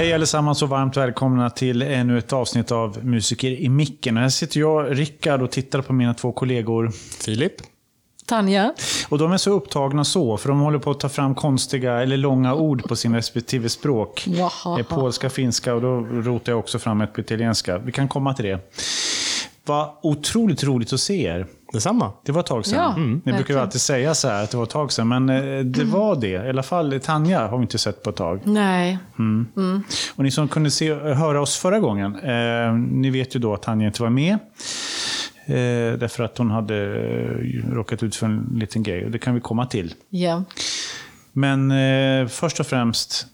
Hej allesammans och varmt välkomna till ännu ett avsnitt av Musiker i micken. Här sitter jag, Rickard, och tittar på mina två kollegor. Filip. Tanja. Och de är så upptagna så, för de håller på att ta fram konstiga eller långa ord på sin respektive språk. Jaha. Polska, finska och då rotar jag också fram ett på italienska. Vi kan komma till det. Vad otroligt roligt att se er. Detsamma. Det var ett tag sedan. Ja, mm. Ni brukar ju alltid säga så här att det var ett tag sedan, men eh, det var det. I alla fall Tanja har vi inte sett på ett tag. Nej. Och ni som kunde se, höra oss förra gången, eh, ni vet ju då att Tanja inte var med. Eh, därför att hon hade eh, råkat ut för en liten grej. Och det kan vi komma till. Ja. Men eh, först och främst,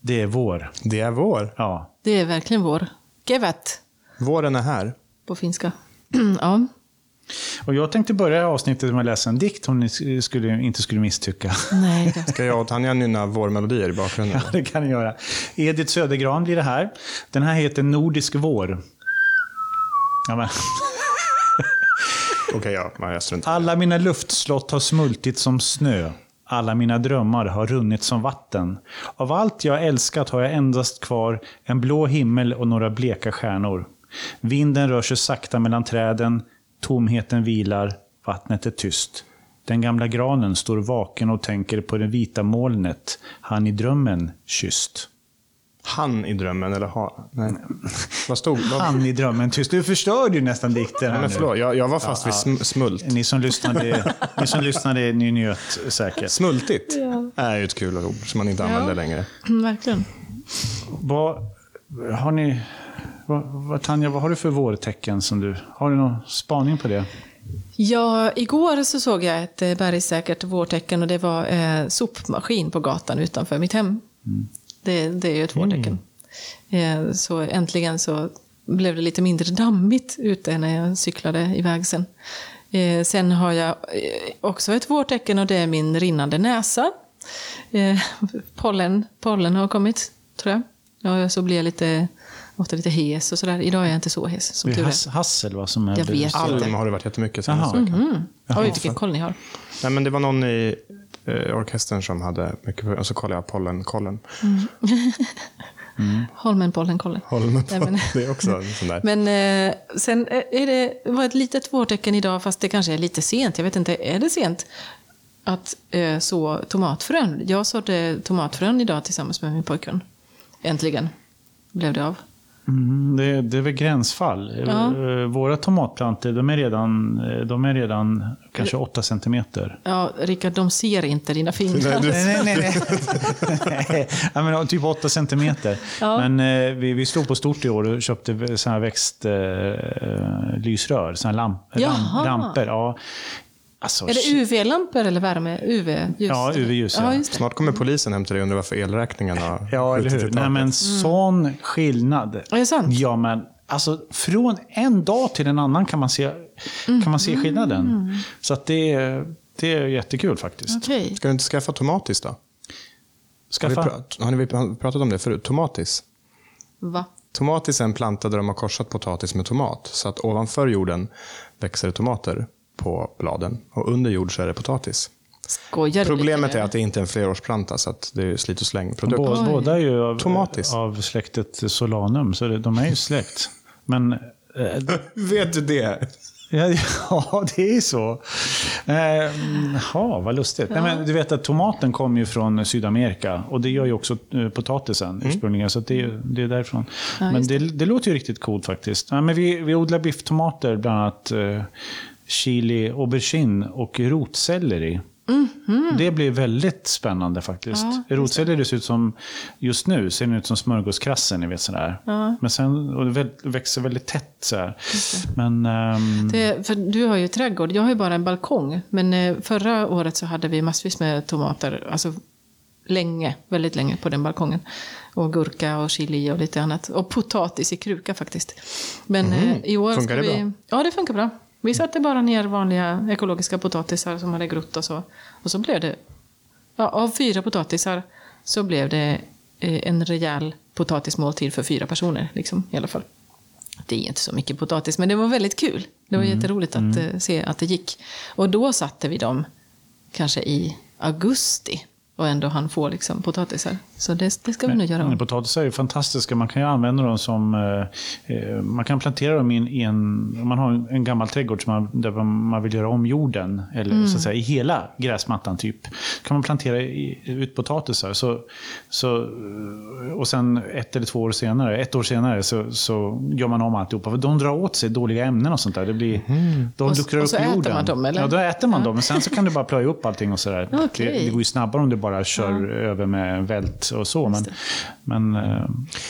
det är vår. Det är vår. Ja. Det är verkligen vår. Kevat Våren är här. på finska. ja. Och jag tänkte börja avsnittet med att läsa en dikt om ni skulle, inte skulle misstycka. Nej, då. Ska jag och Tanja nynna vårmelodier i bakgrunden? Ja, det kan ni göra. Edith Södergran blir det här. Den här heter Nordisk vår. Ja, men. Okej, ja. jag struntar. Alla mina luftslott har smultit som snö. Alla mina drömmar har runnit som vatten. Av allt jag älskat har jag endast kvar en blå himmel och några bleka stjärnor. Vinden rör sig sakta mellan träden. Tomheten vilar. Vattnet är tyst. Den gamla granen står vaken och tänker på det vita molnet han i drömmen kysst. Han i drömmen, eller ha? Nej. Vad stod vad... Han i drömmen tyst. Du förstörde ju nästan dikten Nej, men förlåt, jag, jag var fast vid sm smult. Ni som lyssnade, ni som lyssnade ni njöt säkert. Smultigt är ju ett kul ord som man inte använder längre. Verkligen. Vad har ni... Vad, Tanja, vad har du för vårtecken som du... Har du någon spaning på det? Ja, igår så såg jag ett eh, bergsäkert vårtecken och det var eh, sopmaskin på gatan utanför mitt hem. Det, det är ju ett vårtecken. Eh, så äntligen så blev det lite mindre dammigt ute när jag cyklade iväg sen. Eh, sen har jag eh, också ett vårtecken och det är min rinnande näsa. Eh, pollen, pollen har kommit, tror jag. Ja, så blir jag lite, ofta lite hes och sådär. Idag är jag inte så hes, som Det är tur är. hass, hassel va, som är... Jag vet. Alm har det varit jättemycket senaste veckan. Oj, vilken koll ni har. Nej, men det var någon i eh, orkestern som hade mycket, och så kollade jag pollenkollen. Holmen, pollen, kollen. Håller med på. Nej, men- Det är också en sån där. Men eh, sen är det, det var ett litet vårtecken idag, fast det kanske är lite sent. Jag vet inte, är det sent? Att eh, så tomatfrön. Jag sådde tomatfrön idag tillsammans med min pojkvän. Äntligen blev det av. Mm, det, det är väl gränsfall. Ja. Eh, Våra tomatplantor, de är redan, eh, de är redan kanske 8 centimeter. Ja, Rickard, de ser inte dina fingrar. Nej, Nej, nej, nej. nej. ja, men, typ 8 centimeter. Ja. Men eh, vi, vi stod på stort i år och köpte såna här växtlysrör. Eh, lysrör, såna här lamp, lamp, lampor. Ja. Alltså, Är det UV-lampor eller värme? UV-ljus? Ja, UV-ljus, ja. Ja. Snart kommer polisen hem till dig och undrar varför elräkningen har Ja, eller hur? Nej, men sån skillnad. Är det sant? Ja, men alltså från en dag till en annan kan man se, kan man se skillnaden. Så att det, är- det är jättekul faktiskt. Okej. Ska du inte skaffa tomatis då? Har, vi Skaffa... har ni pratat om det förut? Tomatis. Va? Tomatis är en planta där de har korsat potatis med tomat. Så att ovanför jorden växer det tomater på bladen. Och under jord så är det potatis. Skojar Problemet är att det inte är en flerårsplanta så att det är slit och släng-produkt. Båda, båda är ju av, Tomatis. av släktet Solanum, så det, de är ju släkt. Men... Eh, Vet du det? ja, ja, det är så. Eh, ja, vad lustigt. Nej, men du vet att tomaten kommer ju från Sydamerika och det gör ju också eh, potatisen ursprungligen. Så att det, är- det är därifrån. men just det, det låter ju riktigt coolt faktiskt. Ja, men vi, vi odlar bifftomater, bland annat eh, chili, aubergine och rotselleri. Det blir väldigt spännande faktiskt. Ja, Rotselleri ser ut som, just nu ser den ut som smörgåskrassen, ni vet sådär. Men sen, och det växer väldigt tätt så. Men, ehm, Det, för du har ju trädgård, jag har ju bara en balkong. Men eh, förra året så hade vi massvis med tomater, alltså länge, väldigt länge på den balkongen. Och gurka och chili och lite annat. Och potatis i kruka faktiskt. Men eh, i år Funkar ska det vi... bra? Ja, det funkar bra. Vi satte bara ner vanliga ekologiska potatisar som hade grott och så. Och så blev det, ja, av fyra potatisar så blev det eh, en rejäl potatismåltid för fyra personer. Liksom, i alla fall. Det är inte så mycket potatis, men det var väldigt kul. Det var jätteroligt att eh, se att det gick. Och då satte vi dem kanske i augusti. Och ändå han får liksom potatisar. Så det, det ska vi nog göra Men om. potatisar är ju fantastiska. Man kan ju använda dem som... Eh, eh, man kan plantera dem i en, i en... Om man har en gammal trädgård som man, där man vill göra om jorden, eller Mm. så att säga i hela gräsmattan typ, kan man plantera i, ut potatisar. Så, så, och sen ett eller två år senare, ett år senare, så, så gör man om alltihopa. För de drar åt sig dåliga ämnen och sånt där. Det blir, De Och luckrar och upp så äter jorden. man dem, eller? Ja, då äter man dem. Men sen så kan du bara plöja upp allting och sådär. Okej. Det, det går ju snabbare om du bara kör över med vält och så. Men, det. men eh,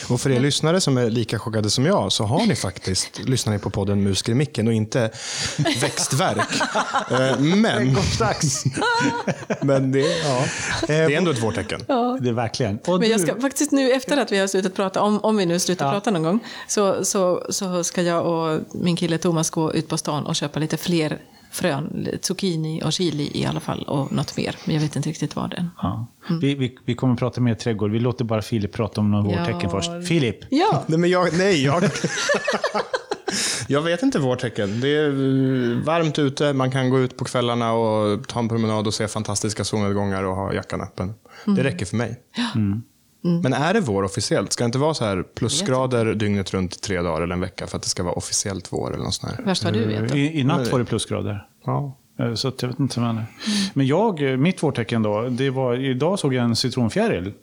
Och för er lyssnare som är lika chockade som jag så har ni faktiskt, lyssnar ni på podden Musiker i micken och inte växtverk. Eh, men, men det, ja, det är ändå ett vårtecken. det är verkligen. Och Men jag du- ska faktiskt nu efter att vi har slutat prata, om, om vi nu slutar Ja. prata någon gång, så, så, så ska jag och min kille Thomas gå ut på stan och köpa lite fler frön, zucchini och chili i alla fall och något mer. Men jag vet inte riktigt vad det är. Ja. Vi, vi, vi kommer att prata mer trädgård. Vi låter bara Filip prata om några Ja. vårtecken först. Filip! Ja, Nej, men jag, nej, jag, jag vet inte vårtecken. Det är eh, varmt ute, man kan gå ut på kvällarna och ta en promenad och se fantastiska solnedgångar och ha jackan öppen. Det räcker för mig. Men är det vår officiellt? Ska det inte vara så här plusgrader dygnet runt i tre dagar eller en vecka för att det ska vara officiellt vår eller något sånt här? värst vad du vet. då. I, I natt var det plusgrader. Ja. Eh, Så att jag vet inte. Men, men jag, eh, mitt vårtecken då, det var, idag såg jag en citronfjäril.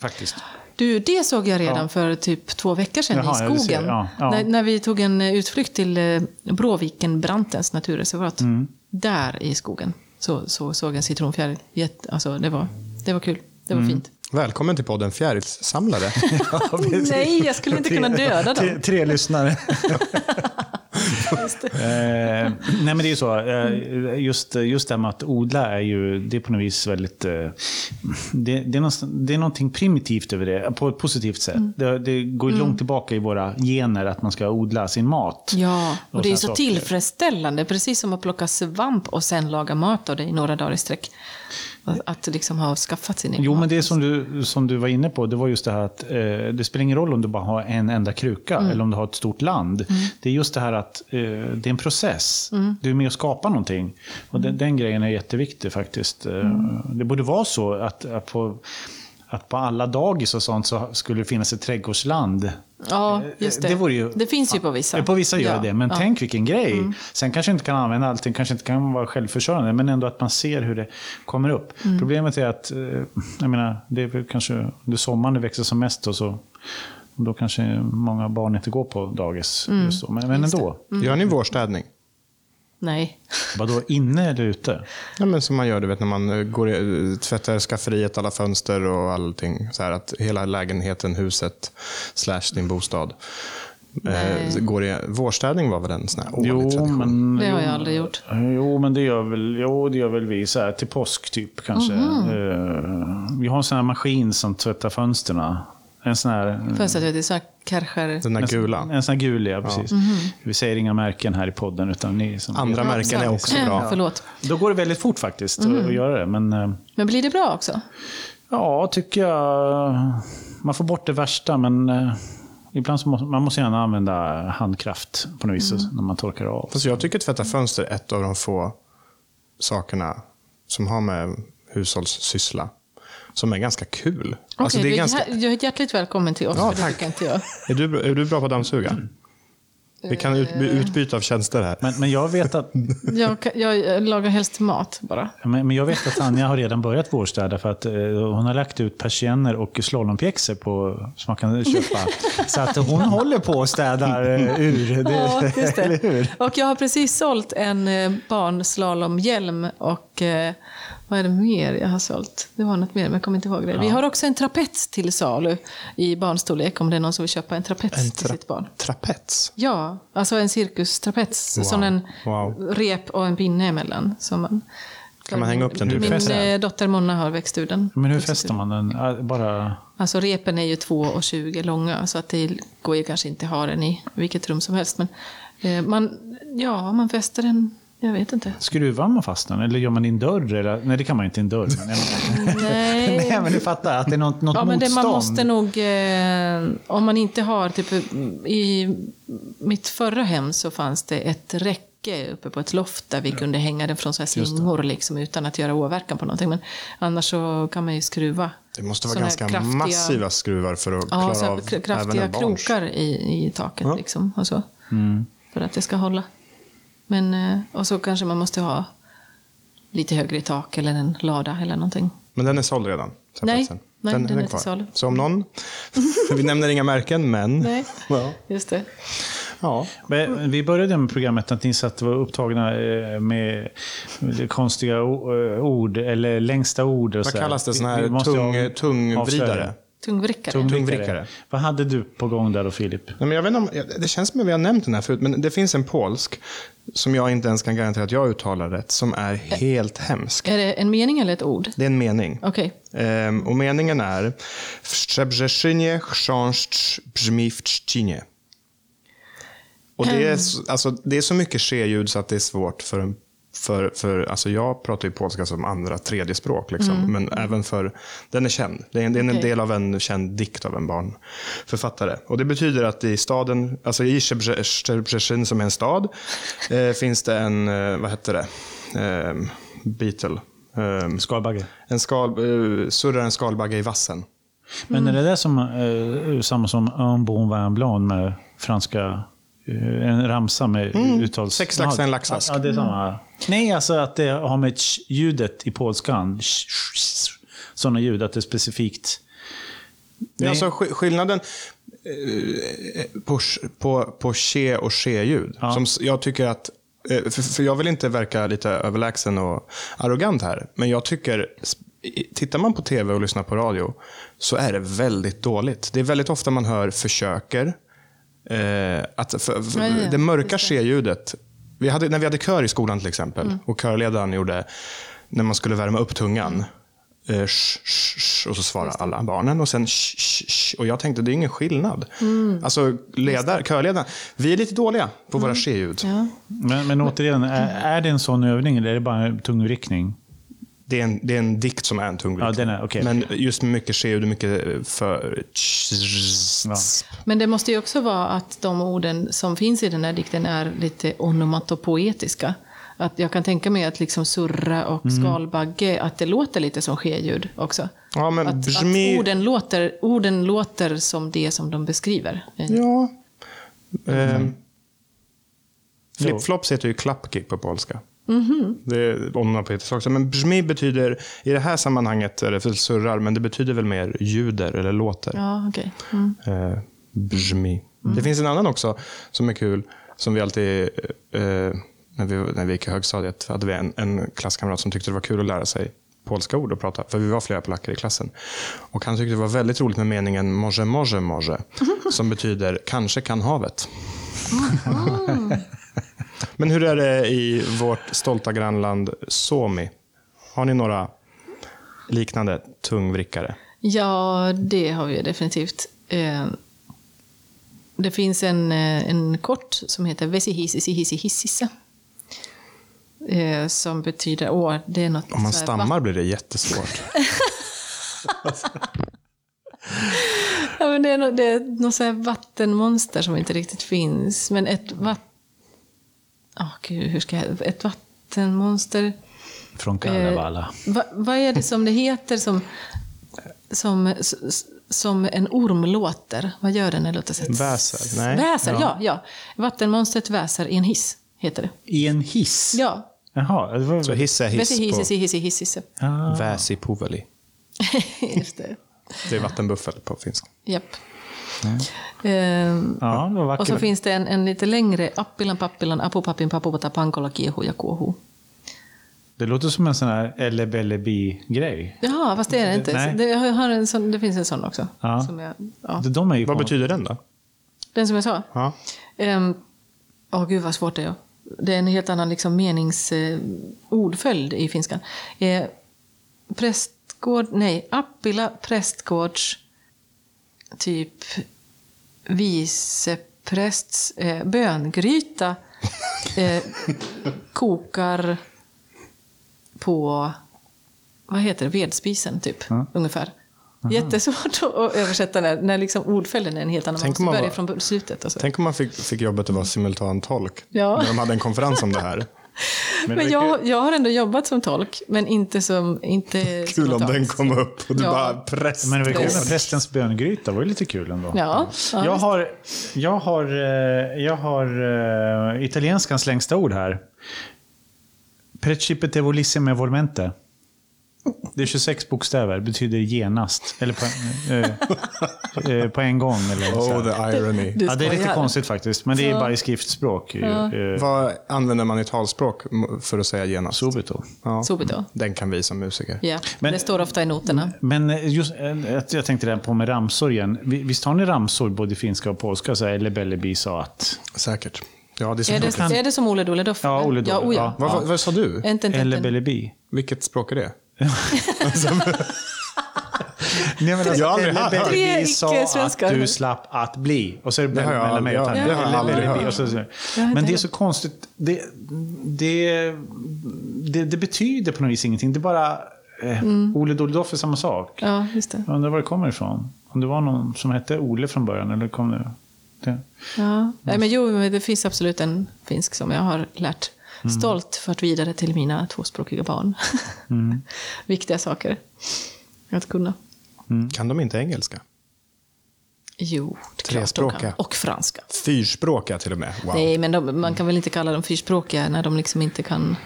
Faktiskt. Du, det såg jag redan Ja. för typ två veckor sedan Jaha, i skogen. Ja, ja. När, när vi tog en eh, utflykt till eh, Bråviken-Brantens naturreservat. Mm. Där i skogen så, så såg jag en citronfjäril. Jätte, alltså, det, var, det var kul. Det var Mm. fint. Välkommen till podden Fjärilssamlare. Nej, jag skulle inte kunna döda Tre, dem. tre lyssnare. eh, nej men det är ju så. Eh, just, just det här med att odla är ju, det är på något vis väldigt... Eh, det, det, är något, det är någonting primitivt över det, på ett positivt sätt. Det, det går ju långt tillbaka i våra gener att man ska odla sin mat. Ja, och, Och det är så saker. tillfredsställande. Precis som att plocka svamp och sen laga mat av det i några dagar i sträck. Att- Att liksom ha skaffat sin egen Jo, men det som du, som du var inne på, det var just det här att eh, det spelar ingen roll om du bara har en enda kruka eller om du har ett stort land. Det är just det här att eh, det är en process. Du är med och skapar någonting. Och den, den grejen är jätteviktig faktiskt. Eh, Det borde vara så att, att, på, att på alla dagis och sånt så skulle det finnas ett trädgårdsland. Ja, just det. Det vore ju- det finns ju på vissa. På vissa gör Ja, det, men ja. tänk vilken grej. Sen kanske inte kan använda allting, kanske inte kan vara självförsörjande, men ändå att man ser hur det kommer upp. Mm. Problemet är att, eh, jag menar, det är kanske under sommaren det växer som mest och så. Då kanske många barn inte går på dagis. Just så. Men, men ändå. Gör ni vårstädning? Nej. Vadå, inne eller ute? Ja, men som man gör du vet, när man eh, går, i- tvättar skafferiet, alla fönster och allting. Så här att hela lägenheten, huset, slash din bostad. Eh, går i, vårstädning var väl en sån här årlig Jo, tradition? men, Det har jag aldrig gjort. Jo, men det gör väl, jo, det gör väl vi. Så här, till påsk typ kanske. Mhm. Eh, vi har en sån här maskin som tvättar fönstren. En sån här... Fönstret, vet du, så här Kärcher. Den där gula. En sån här gul, ja. Precis. Vi säger inga märken här i podden. Utan ni som Andra märken är också bra. Förlåt. Då går det väldigt fort faktiskt att- att göra det. Men eh, Men blir det bra också? ja, tycker jag. Man får bort det värsta, men eh, ibland så måste man måste gärna använda handkraft på något vis när man torkar av. Fast jag tycker tvätta fönster är ett av de få sakerna som har med hushållssyssla som är ganska kul. Alltså, Okej, det är, du ganska... jag är hjärtligt välkommen till oss. Ja, för det tack. inte jag. är, du, bra- är du bra på att dammsuga? Vi kan ut, utbyta av tjänster här. Men, men jag vet att Jag, kan- jag lagar helst mat bara. Men, men jag vet att Anja har redan börjat vårstäda för att eh, hon har lagt ut persienner och slalompjäxor på, som man kan köpa. Så att hon håller på och städar eh, ur. Det, Ja, just Eller det. hur? Och jag har precis sålt en eh, barnslalomhjälm och eh, vad är det mer jag har sålt? Det var något mer, men jag kommer inte ihåg det. Vi har också en trapets till salu i barnstorlek om det är någon som vill köpa en trapets En till tra- sitt barn. trapets. Ja, alltså en cirkustrapets. Wow. Som en Wow. rep och en pinne emellan. Som man, Kan man hänga upp den? Min fäster eh, dotter Monna har växt ur den. Men hur fäster man den? Bara... Alltså repen är ju 2,20 långa så att det går ju kanske inte att ha den i vilket rum som helst. Men eh, man, ja, man fäster den, jag vet inte. Skruvar man fast den? Eller gör man i en dörr? Eller? Nej, det kan man inte i en dörr. Men, Nej, Nej, men du fattar att det är något, något ja, men det, motstånd. man måste nog, eh, om man inte har, typ i mitt förra hem så fanns det ett räcke uppe på ett loft där vi kunde hänga den från så här slingor liksom, utan att göra åverkan på någonting. Men annars så kan man ju skruva. Det måste vara ganska kraftiga- massiva skruvar för att Ja, klara så av här, även kraftiga en krokar i, i taket Ja. liksom. Och så, För att det ska hålla. Men, eh, och så kanske man måste ha lite högre i tak eller en lada eller någonting. Men den är såld redan? Nej, Säpelsen. nej, den är kvar. inte såld. Så om någon, vi nämner inga märken, men... Nej, Ja. just det. ja. Men Vi började med programmet att ni satt och var upptagna eh, med konstiga eh, ord, eller längsta ord. Och Vad så kallas det? Sån Vi- här tung, tungvridare? Tungvrickare. Tungvrickare. Vad hade du på gång där då, Filip? Nej, men jag vet inte om, det känns som att vi har nämnt den här förut, men det finns en polsk som jag inte ens kan garantera att jag uttalar rätt, som är helt hemsk. Är det en mening eller ett ord? Det är en mening. Okej. Ehm, och meningen är W Szczebrzeszynie chrząszcz brzmi w Trzcinie. Och det är, s- alltså, det är så mycket ske-ljud så att det är svårt för en för, för, alltså jag pratar ju polska som andra, tredje språk. Liksom. Men även för, den är känd. Det är, en- det är en Okej. del av en känd dikt av en barnförfattare. Och det betyder att i staden, alltså i Szczebrze- Szczebrzeszyn som är en stad, eh, finns det en, eh, vad heter det, eh, Beetle. Eh, Skalbagge. en skal, eh, surrar en skalbagge i vassen. Men är det där som, eh, samma som Un bon vin blanc med franska... eh, en ramsa med uttal... Sex laxar, en laxask. Ja, det är samma. Nej, alltså att det har med ch-ljudet i polskan. Sådana ljud, att det är specifikt. Ja, alltså, sk- skillnaden eh, på, på, på che och che-ljud. Som s- jag tycker att, eh, för, för jag vill inte verka lite överlägsen och arrogant här, men jag tycker, tittar man på tv och lyssnar på radio, så är det väldigt dåligt. Det är väldigt ofta man hör försöker. Eh, att för, för, ja. det mörka vi hade, när vi hade kör i skolan till exempel, Mm. och körledaren gjorde, när man skulle värma upp tungan, eh, sh, sh, sh, och så svarade alla barnen och sen sh, sh, sh, och jag tänkte det är ingen skillnad. Mm. Alltså ledar, körledaren, vi är lite dåliga på våra she-ljud. Ja. Men, men återigen, är, är det en sån övning eller är det bara en tungvrickning? Det, är en, det är en dikt som är en tung Ja, den är- okej. Men just med mycket she-ljud och mycket för... Ja. Men det måste ju också vara att de orden som finns i den här dikten är lite onomatopoetiska. Att jag kan tänka mig att liksom surra och Mm. skalbagge, att det låter lite som ske-ljud också. Ja, men Att, brzmi- att orden, låter, orden låter som det som de beskriver. Ja. Mm. Ehm, Flip-flops heter ju klapki på polska. Mhm. Det är onomatopoetiskt också. Men brzmi betyder, i det här sammanhanget är det för surrar, men det betyder väl mer ljuder eller låter. Ja, okej. Mm. Eh, brzmi. Det finns en annan också som är kul, som vi alltid, eh, när, vi, när vi gick i högstadiet, hade vi en, en klasskamrat som tyckte det var kul att lära sig polska ord och prata, för vi var flera polacker i klassen. Och han tyckte det var väldigt roligt med meningen może, może, może, som betyder kanske kan havet. Men hur är det i vårt stolta grannland Suomi? Har ni några liknande tungvrickare? Ja, det har vi definitivt. Eh, Det finns en, eh, en kort som heter Vesihisisihisi Eh, Som betyder, åh, det är något Om man stammar blir det jättesvårt. Ja, men det är något, det är något vattenmonster som inte riktigt finns. Men ett vatten... Oh, gud, hur ska jag... Ett vattenmonster... Från Kalevala. Va, vad är det som det heter som, som, som en orm låter? Vad gör den när låter här? Väser? Nej. Väser, ja. ja. Vattenmonstret väser i en hiss, heter det. I en hiss? Ja. Jaha. Det var... Så hiss Vesi, på hissi, hissi, hissi. Ah. väsi puveli. Just det. Det är vattenbuffel på finska. Japp. Ehm, Ja, det var vackert. och så finns det en, en lite längre Appilan, pappilan, apupappin, papupata, pankola, kiehu ja kuohu. Det låter som en sån här Ellebellebi-grej. Ja, fast det är det inte. Nej. Det, jag har en sån, det finns en sån också. Ja. Som jag, ja. De är ju Vad betyder den då? Den som jag sa. Ja. Åh oh, gud vad svårt det är. Det är en helt annan liksom, meningsordföljd eh, i finskan. Eh, prästgård, nej, Appila prästgårds typ viceprästs eh, böngryta eh, kokar på, vad heter det, vedspisen typ, ungefär. Jättesvårt att översätta när, när liksom ordföljden är en helt annan. Tänk Man måste börja var- från slutet. Och så. Tänk om man fick, fick jobbet att vara simultantolk. Ja. När de hade en konferens om det här. Men, Men jag, jag har ändå jobbat som tolk, men inte som... Inte Kul om spontant. den kom upp och du Ja. bara präst. men det var kul med prästens böngryta. Det var ju lite kul ändå. Ja, ja jag har, jag har, eh, jag har uh, italienskans längsta ord här. Precipite volissime volmente. Det är 26 bokstäver, betyder genast. Eller på, eh, eh, på en gång. Eller så Oh, the irony. Du Ja, det är lite konstigt faktiskt, men det är bara i skriftspråk. Ja. Vad använder man i talspråk för att säga genast? Subito. Ja. Subito. Den kan vi som musiker. Ja, Men- det står ofta i noterna. Men eh, just, eh, jag tänkte där på med ramsor igen. Vi- Visst har ni ramsor både i finska och polska? Så här, eller Belleby sa att... Säkert. Ja, det är så Är det, är det som Ole Dole Doff? Ja? Ole Dole, Ja, oh ja. ja. Vad, vad, vad sa du? Inte, inte, Eller inte. Belleby. Vilket språk är det? Nej, men alltså, Jag har aldrig hört. Belleby Tre sa att du slapp att bli. Och så är det Det har jag mellan mig och aldrig- Tanja. ja, det har jag aldrig hört. Och så, så. har Men det är så konstigt. Det, det, det, det betyder på något vis ingenting. Det är bara... Eh, Ole Dole-Doff är samma sak. Ja, just det. Jag undrar var det kommer ifrån. Om det var någon som hette Ole från början, eller kom det... det. Ja. Nej, men jo, men det finns absolut en finsk som jag har lärt stolt fört vidare till mina tvåspråkiga barn. Viktiga saker att kunna. Kan de inte engelska? Jo, det är klart de Trespråkiga. kan. Och franska. Fyrspråkiga till och med. Wow. Nej, men de, man kan väl inte kalla dem fyrspråkiga när de liksom inte kan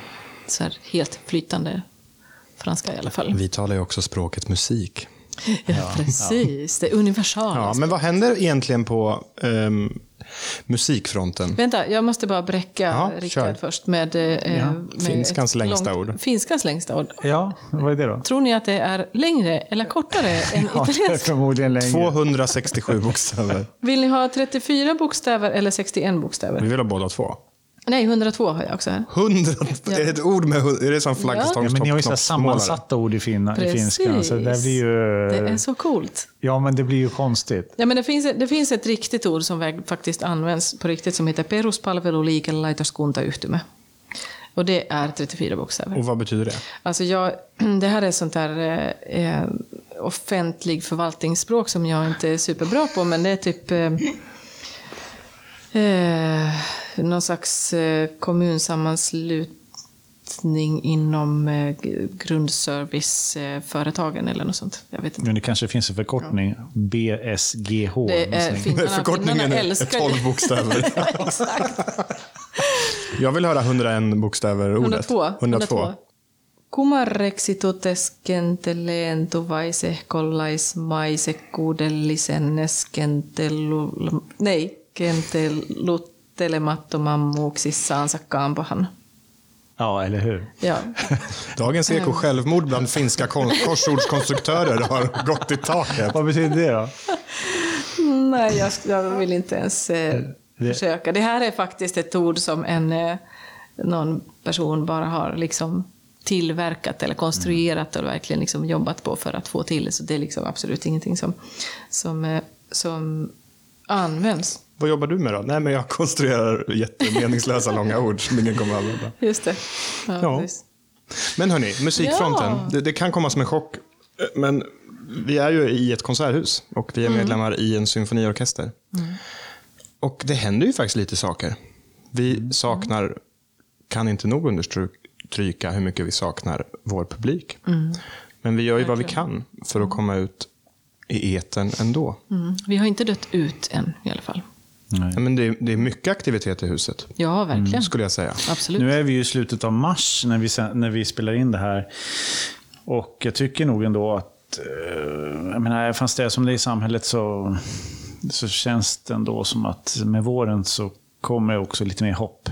så här helt flytande franska i alla fall. Vi talar ju också språket musik. Ja, precis. Det är universala. Ja, men vad händer egentligen på ehm, musikfronten? Vänta, jag måste bara bräcka Ja, Rickard först med, eh, med finskans längsta ord. Finskans längsta ord. Ja, vad är det då? Tror ni att det är längre eller kortare än Ja, italienska? förmodligen längre. 267 bokstäver. Vill ni ha 34 bokstäver eller 61 bokstäver? Vi vill ha båda två. Nej, 102 har jag också här. 100, är det ett ord med Är det som Ja, flaggstångs men ni har ju så sammansatta ord i, finna, i finskan. Så det blir ju... Det är så coolt. Ja, men det blir ju konstigt. Ja, men det, finns, det finns ett riktigt ord som faktiskt används på riktigt som heter peruspalvelu liikelaitoskuntayhtymä. Och det är 34 bokstäver. Och vad betyder det? Alltså jag, det här är sånt där eh, eh, offentlig förvaltningsspråk som jag inte är superbra på, men det är typ eh, eh, någon slags eh, kommunsammanslutning inom eh, grundserviceföretagen eller något sånt. Jag vet inte. Men det kanske finns en förkortning. BSGH. Det är finnarna, Förkortningen finnarna är älskar 12 bokstäver. Exakt. Jag vill höra 101 bokstäver ordet. 102. 102. Kumarreksituteskenteleen tuvaisehkollaismaisekkuudellisen eskentelu... Nej, kenteluttelemattomammuuksissaansa kaampahan. Ja, eller hur? Ja. Dagens eko självmord bland finska kon- korsordskonstruktörer har gått i taket. Vad betyder det då? Nej, jag, jag vill inte ens eh, Det- försöka. Det här är faktiskt ett ord som en, eh, någon person bara har liksom tillverkat eller konstruerat och verkligen liksom jobbat på för att få till. Så det är liksom absolut ingenting som, som, eh, som används. Vad jobbar du med då? Nej, men jag konstruerar jättemeningslösa långa ord som ingen kommer att använda. Just det. Ja, Ja. Men hörni, musikfronten. Ja. Det, det kan komma som en chock. Men vi är ju i ett konserthus och vi är Mm. medlemmar i en symfoniorkester. Och det händer ju faktiskt lite saker. Vi Mm. saknar, kan inte nog understryka hur mycket vi saknar vår publik. Mm. Men vi gör ju vad vi kan för att komma ut i eten ändå. Mm. Vi har inte dött ut än i alla fall. Nej. Men det, är- det är mycket aktivitet i huset, Ja, verkligen. skulle jag säga. Absolut. Nu är vi ju i slutet av mars när vi, när vi spelar in det här. Och jag tycker nog ändå att, eh, jag menar, fast det är som det är i samhället så, så känns det ändå som att med våren så kommer också lite mer hopp.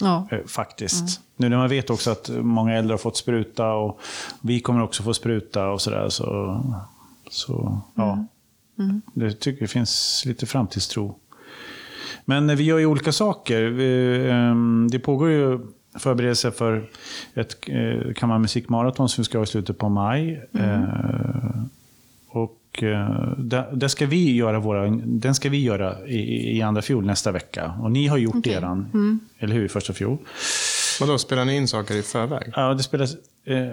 Ja. eh, Faktiskt. Nu när man vet också att många äldre har fått spruta och vi kommer också få spruta och sådär. Så, så ja, det tycker jag finns lite framtidstro. Men vi gör ju olika saker. Vi, ehm, Det pågår ju förberedelser för ett eh, kammarmusikmaraton som vi ska ha i slutet på maj. Eh, Och eh, där, där ska vi göra våra, den ska vi göra i, i andra fjol nästa vecka. Och ni har gjort Okej. eran, eller hur, i första fjol. Vadå, spelar ni in saker i förväg? Ja, det spelas... Eh,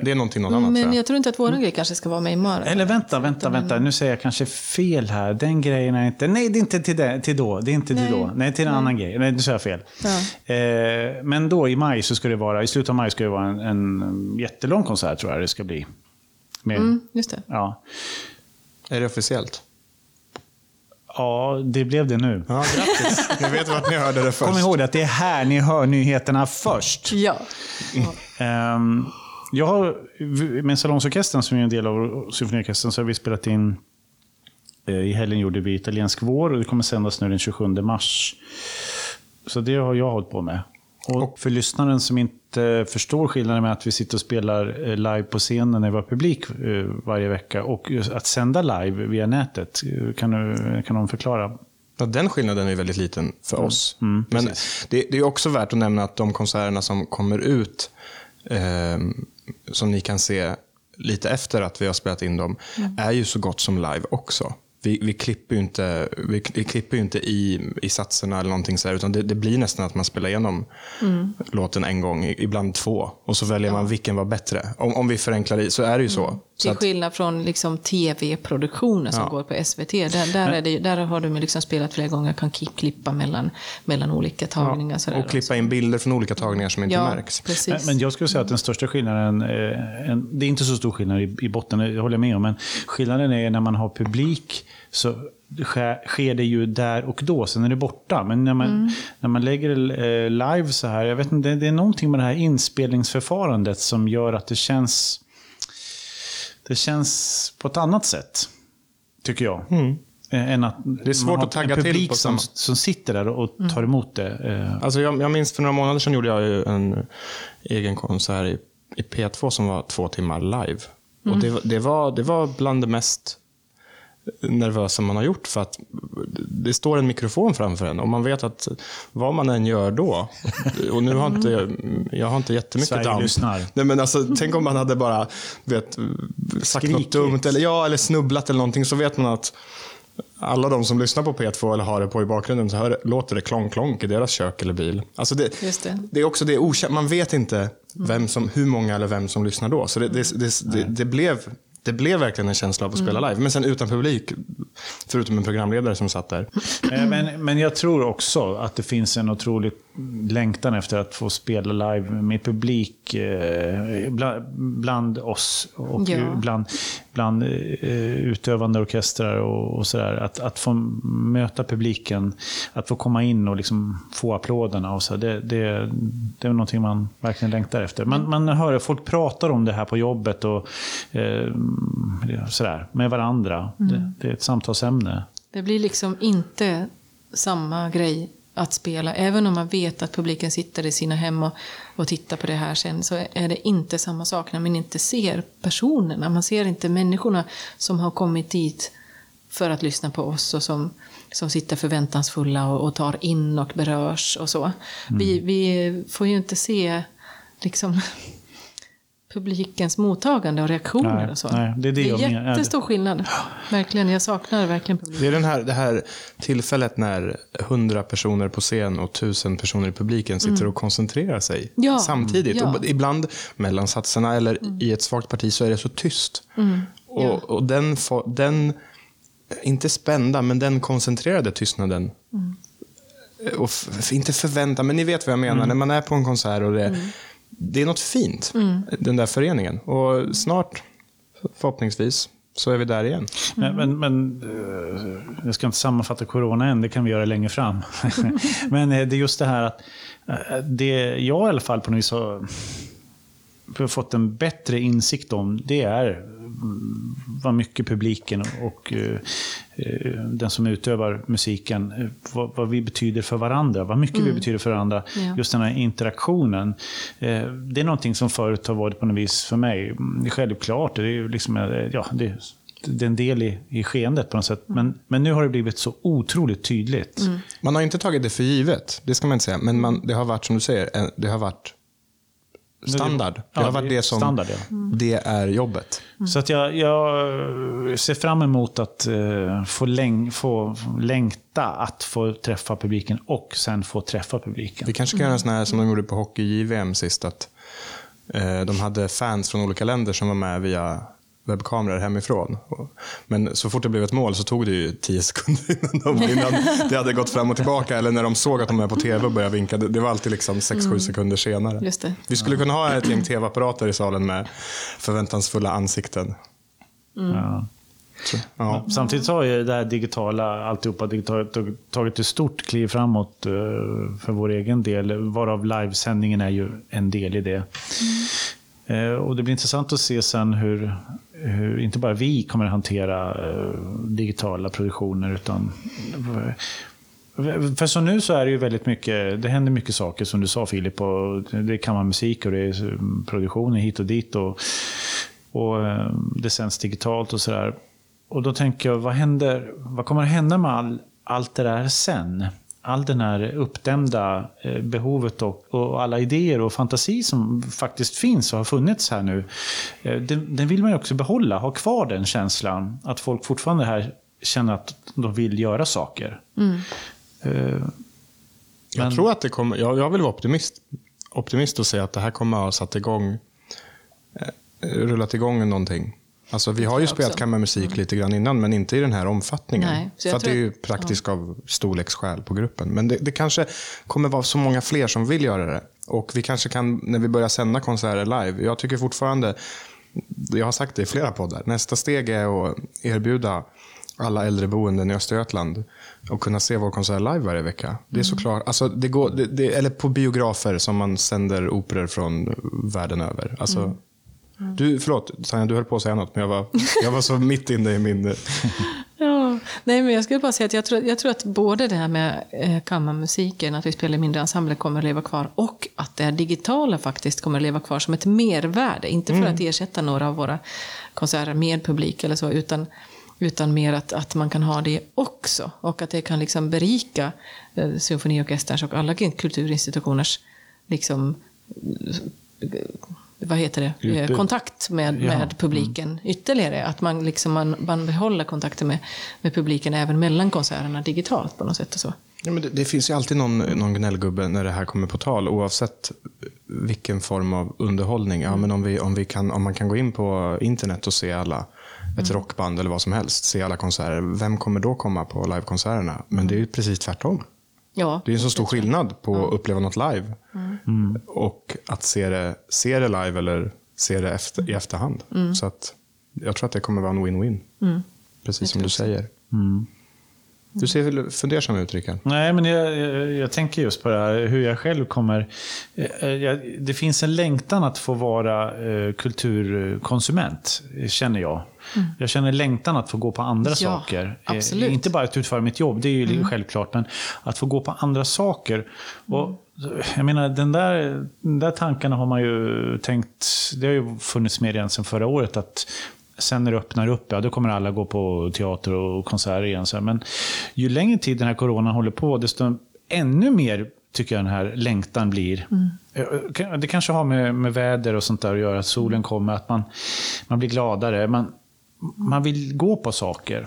Det är någonting något annat Men jag. jag tror inte att våran grej kanske ska vara med imorgon. eller vänta, vänta, vänta. Nu säger jag kanske fel här. Den grejen är inte... Nej, det är inte till, det, till då. Det är inte till Nej. då. Nej, till en annan grej. Nej, nu säger jag fel. Ja. Eh, men då i maj så ska det vara... I slutet av maj ska det vara en, en jättelång konsert tror jag det ska bli. Med, Mm, just det. ja. Är det officiellt? Ja, det blev det nu. Ja, grattis. ni vet vart ni hörde det först. Kom ihåg att det är här ni hör nyheterna först. Ja. Ehm, jag har, med Salongsorkestern som är en del av symfoniorkestern så har vi spelat in eh, i helgen gjorde vi Italiensk vår och det kommer sändas nu den 27 mars. Så det har jag hållit på med. Och för lyssnaren som inte förstår skillnaden med att vi sitter och spelar eh, live på scenen när vi har publik eh, varje vecka och att sända live via nätet, eh, kan, du, kan någon förklara? Ja, den skillnaden är väldigt liten för oss. Mm, Men det, det är också värt att nämna att de konserterna som kommer ut, eh, som ni kan se lite efter att vi har spelat in dem, är ju så gott som live också. Vi, vi klipper ju inte, vi, klipper inte i, i satserna eller någonting sådär, utan det, det blir nästan att man spelar igenom låten en gång, ibland två. Och så väljer man vilken var bättre. Om, om vi förenklar i, så är det ju så. så Till att, skillnad från liksom tv-produktioner som Ja. går på SVT. Där, där, är det, där har de liksom spelat flera gånger, kan klippa mellan, mellan olika tagningar. sådär och klippa in bilder från olika tagningar som inte Ja, märks. precis. Men, jag skulle säga att den största skillnaden, eh, en, det är inte så stor skillnad i, i botten, det håller jag med om, men skillnaden är när man har publik så sker, det ju där och då, sen är det borta. Men när man, Mm. när man lägger eh, live så här, jag vet inte, det, det är någonting med det här inspelningsförfarandet som gör att det känns, det känns på ett annat sätt, tycker jag. Eh, Än att Mm. är svårt man har att tagga en till publik på som, som sitter där och tar emot det. Eh, Alltså jag, jag minns för några månader sedan gjorde jag ju en egen konsert i, i P2 som var två timmar live. Och det, var- det, var, det var bland det mest nervösa man har gjort för att det står en mikrofon framför en och man vet att vad man än gör då, och nu har inte jag, har inte jättemycket Sverige damp. lyssnar. Nej, men alltså, tänk om man hade bara vet, sagt något Skrikigt. dumt eller, ja, eller snubblat eller någonting så vet man att alla de som lyssnar på P2 eller har det på i bakgrunden så hör, låter det klonk-klonk i deras kök eller bil. Alltså det, Just det. det är också det okänt. Man vet inte vem som, hur många eller vem som lyssnar då. Så det, det, det, det, det, blev, det blev verkligen en känsla av att spela live. Men sen utan publik, förutom en programledare som satt där. Eh, Men, men jag tror också att det finns en otrolig längtan efter att få spela live med publik eh, bland, bland oss och Ja. bland, bland eh, utövande orkestrar och, och sådär. Att, att få möta publiken, att få komma in och liksom få applåderna. Och så, det, det, det är någonting man verkligen längtar efter. Man, man hör folk pratar om det här på jobbet och eh, sådär, med varandra. Det, det är ett samtalsämne. Det blir liksom inte samma grej att spela. Även om man vet att publiken sitter i sina hem och, och tittar på det här sen så är det inte samma sak när man inte ser personerna. Man ser inte människorna som har kommit dit för att lyssna på oss och som, som sitter förväntansfulla och, och tar in och berörs och så. Vi, vi får ju inte se liksom publikens mottagande och reaktioner Nej, och så. nej, det är det jag är menar. jättestor skillnad. Verkligen, jag saknar verkligen publiken. Det är den här, det här tillfället när hundra personer på scen och tusen personer i publiken sitter och koncentrerar sig Ja, samtidigt. ja. Och ibland mellan satserna eller i ett svagt parti så är det så tyst. Och, Ja. och den, den, inte spända, men den koncentrerade tystnaden. Och f- inte förvänta, men ni vet vad jag menar. När man är på en konsert och det, det är något fint, den där föreningen. Och snart, förhoppningsvis, så är vi där igen. Men, men, men eh, jag ska inte sammanfatta corona än, det kan vi göra längre fram. men eh, det är just det här att eh, det jag i alla fall på något vis har har fått en bättre insikt om, det är mm, vad mycket publiken och eh, eh, den som utövar musiken, eh, vad, vad vi betyder för varandra, vad mycket vi betyder för varandra. Ja. Just den här interaktionen. Eh, Det är någonting som förut har varit på något vis för mig mm, självklart. Det är ju liksom, ja, det, det är en del i, i skeendet på något sätt. Men, men nu har det blivit så otroligt tydligt. Man har inte tagit det för givet, det ska man inte säga. Men man, det har varit, som du säger, det har varit standard. Det Ja, har varit det som standard, ja. det är jobbet. Så att jag, jag ser fram emot att eh, få, läng, få längta att få träffa publiken och sen få träffa publiken. Vi kanske kan göra en sån här som de gjorde på hockey-JVM sist. Att, eh, de hade fans från olika länder som var med via webbkameror hemifrån. Men så fort det blev ett mål så tog det ju tio sekunder innan, de, innan det hade gått fram och tillbaka. Eller när de såg att de var på tv och började vinka. Det, var alltid liksom 6-7 sekunder senare. Just det. Vi skulle kunna ha ett gäng tv-apparater i salen med förväntansfulla ansikten. Ja. Ja. Samtidigt har ju det här digitala, alltihopa digitalt, tagit ett stort kliv framåt eh, för vår egen del. Varav livesändningen är ju en del i det. Eh, Och det blir intressant att se sen hur, hur inte bara vi kommer att hantera eh, digitala produktioner utan eh, för som nu så är det ju väldigt mycket, det händer mycket saker som du sa Filip. Och det kan vara musik och det är eh, produktioner hit och dit. Och, och det sänds digitalt och sådär. Och då tänker jag, vad, händer, vad kommer att hända med all, allt det där sen? All den här uppdämda eh, behovet och, och alla idéer och fantasi som faktiskt finns och har funnits här nu. eh, Den, den vill man ju också behålla, ha kvar den känslan. Att folk fortfarande här känner att de vill göra saker. Eh, Jag Men- tror att det kommer, jag, jag vill vara optimist, optimist och säga att det här kommer att ha satt igång, eh, rullat igång någonting. Alltså, vi har ju spelat kammarmusik lite grann innan, men inte i den här omfattningen. Nej, För att det är ju praktiskt av storleksskäl på gruppen. Men det, det kanske kommer vara så många fler som vill göra det. Och vi kanske kan, när vi börjar sända konserter live, jag tycker fortfarande, jag har sagt det i flera poddar, nästa steg är att erbjuda alla äldreboenden i Östergötland och kunna se vår konsert live varje vecka. Det är såklart, alltså det går, det, det, eller på biografer som man sänder operor från världen över. Alltså, Du, förlåt, Tanja, du höll på att säga något, men jag var, jag var så mitt inne i min... Ja, nej, men jag skulle bara säga att jag tror, jag tror att både det här med eh, kammarmusiken, att vi spelar i mindre ensembler, kommer att leva kvar och att det här digitala faktiskt kommer att leva kvar som ett mervärde. Inte för att ersätta några av våra konserter med publik eller så, utan, utan mer att, att man kan ha det också. Och att det kan liksom berika eh, symfoniorkesterns och alla kulturinstitutioners liksom, vad heter det, Eh, Utbud. kontakt med, Ja. med publiken ytterligare. Att man, liksom, man, man behåller kontakten med, med publiken även mellan konserterna digitalt på något sätt. Och så. Ja, men det, det finns ju alltid någon, någon gnällgubbe när det här kommer på tal, oavsett vilken form av underhållning. Ja, men om, vi, om, vi kan, om man kan gå in på internet och se alla, ett rockband eller vad som helst, se alla konserter, vem kommer då komma på livekonserterna? Men det är ju precis tvärtom. Ja, Det är en så stor skillnad på att uppleva något live och att se det, se det live eller se det efter, i efterhand. Så att jag tror att det kommer vara en win-win. Precis som du säger. Du ser väl fundersam ut, Rickard? Nej, men jag, jag, jag tänker just på det här, hur jag själv kommer... eh, Jag, det finns en längtan att få vara eh, kulturkonsument, eh, känner jag. Jag känner längtan att få gå på andra Ja, saker. Eh, absolut. Inte bara att utföra mitt jobb, det är ju självklart, men att få gå på andra saker. Och, jag menar, den där, den där tankarna har man ju tänkt... Det har ju funnits med redan sedan förra året, att sen när det öppnar upp, ja, då kommer alla gå på teater och konserter igen. Så. Men ju längre tid den här coronan håller på, desto ännu mer tycker jag den här längtan blir. Eh, Det kanske har med, med väder och sånt där att göra, att solen kommer, att man, man blir gladare. Man, man vill gå på saker.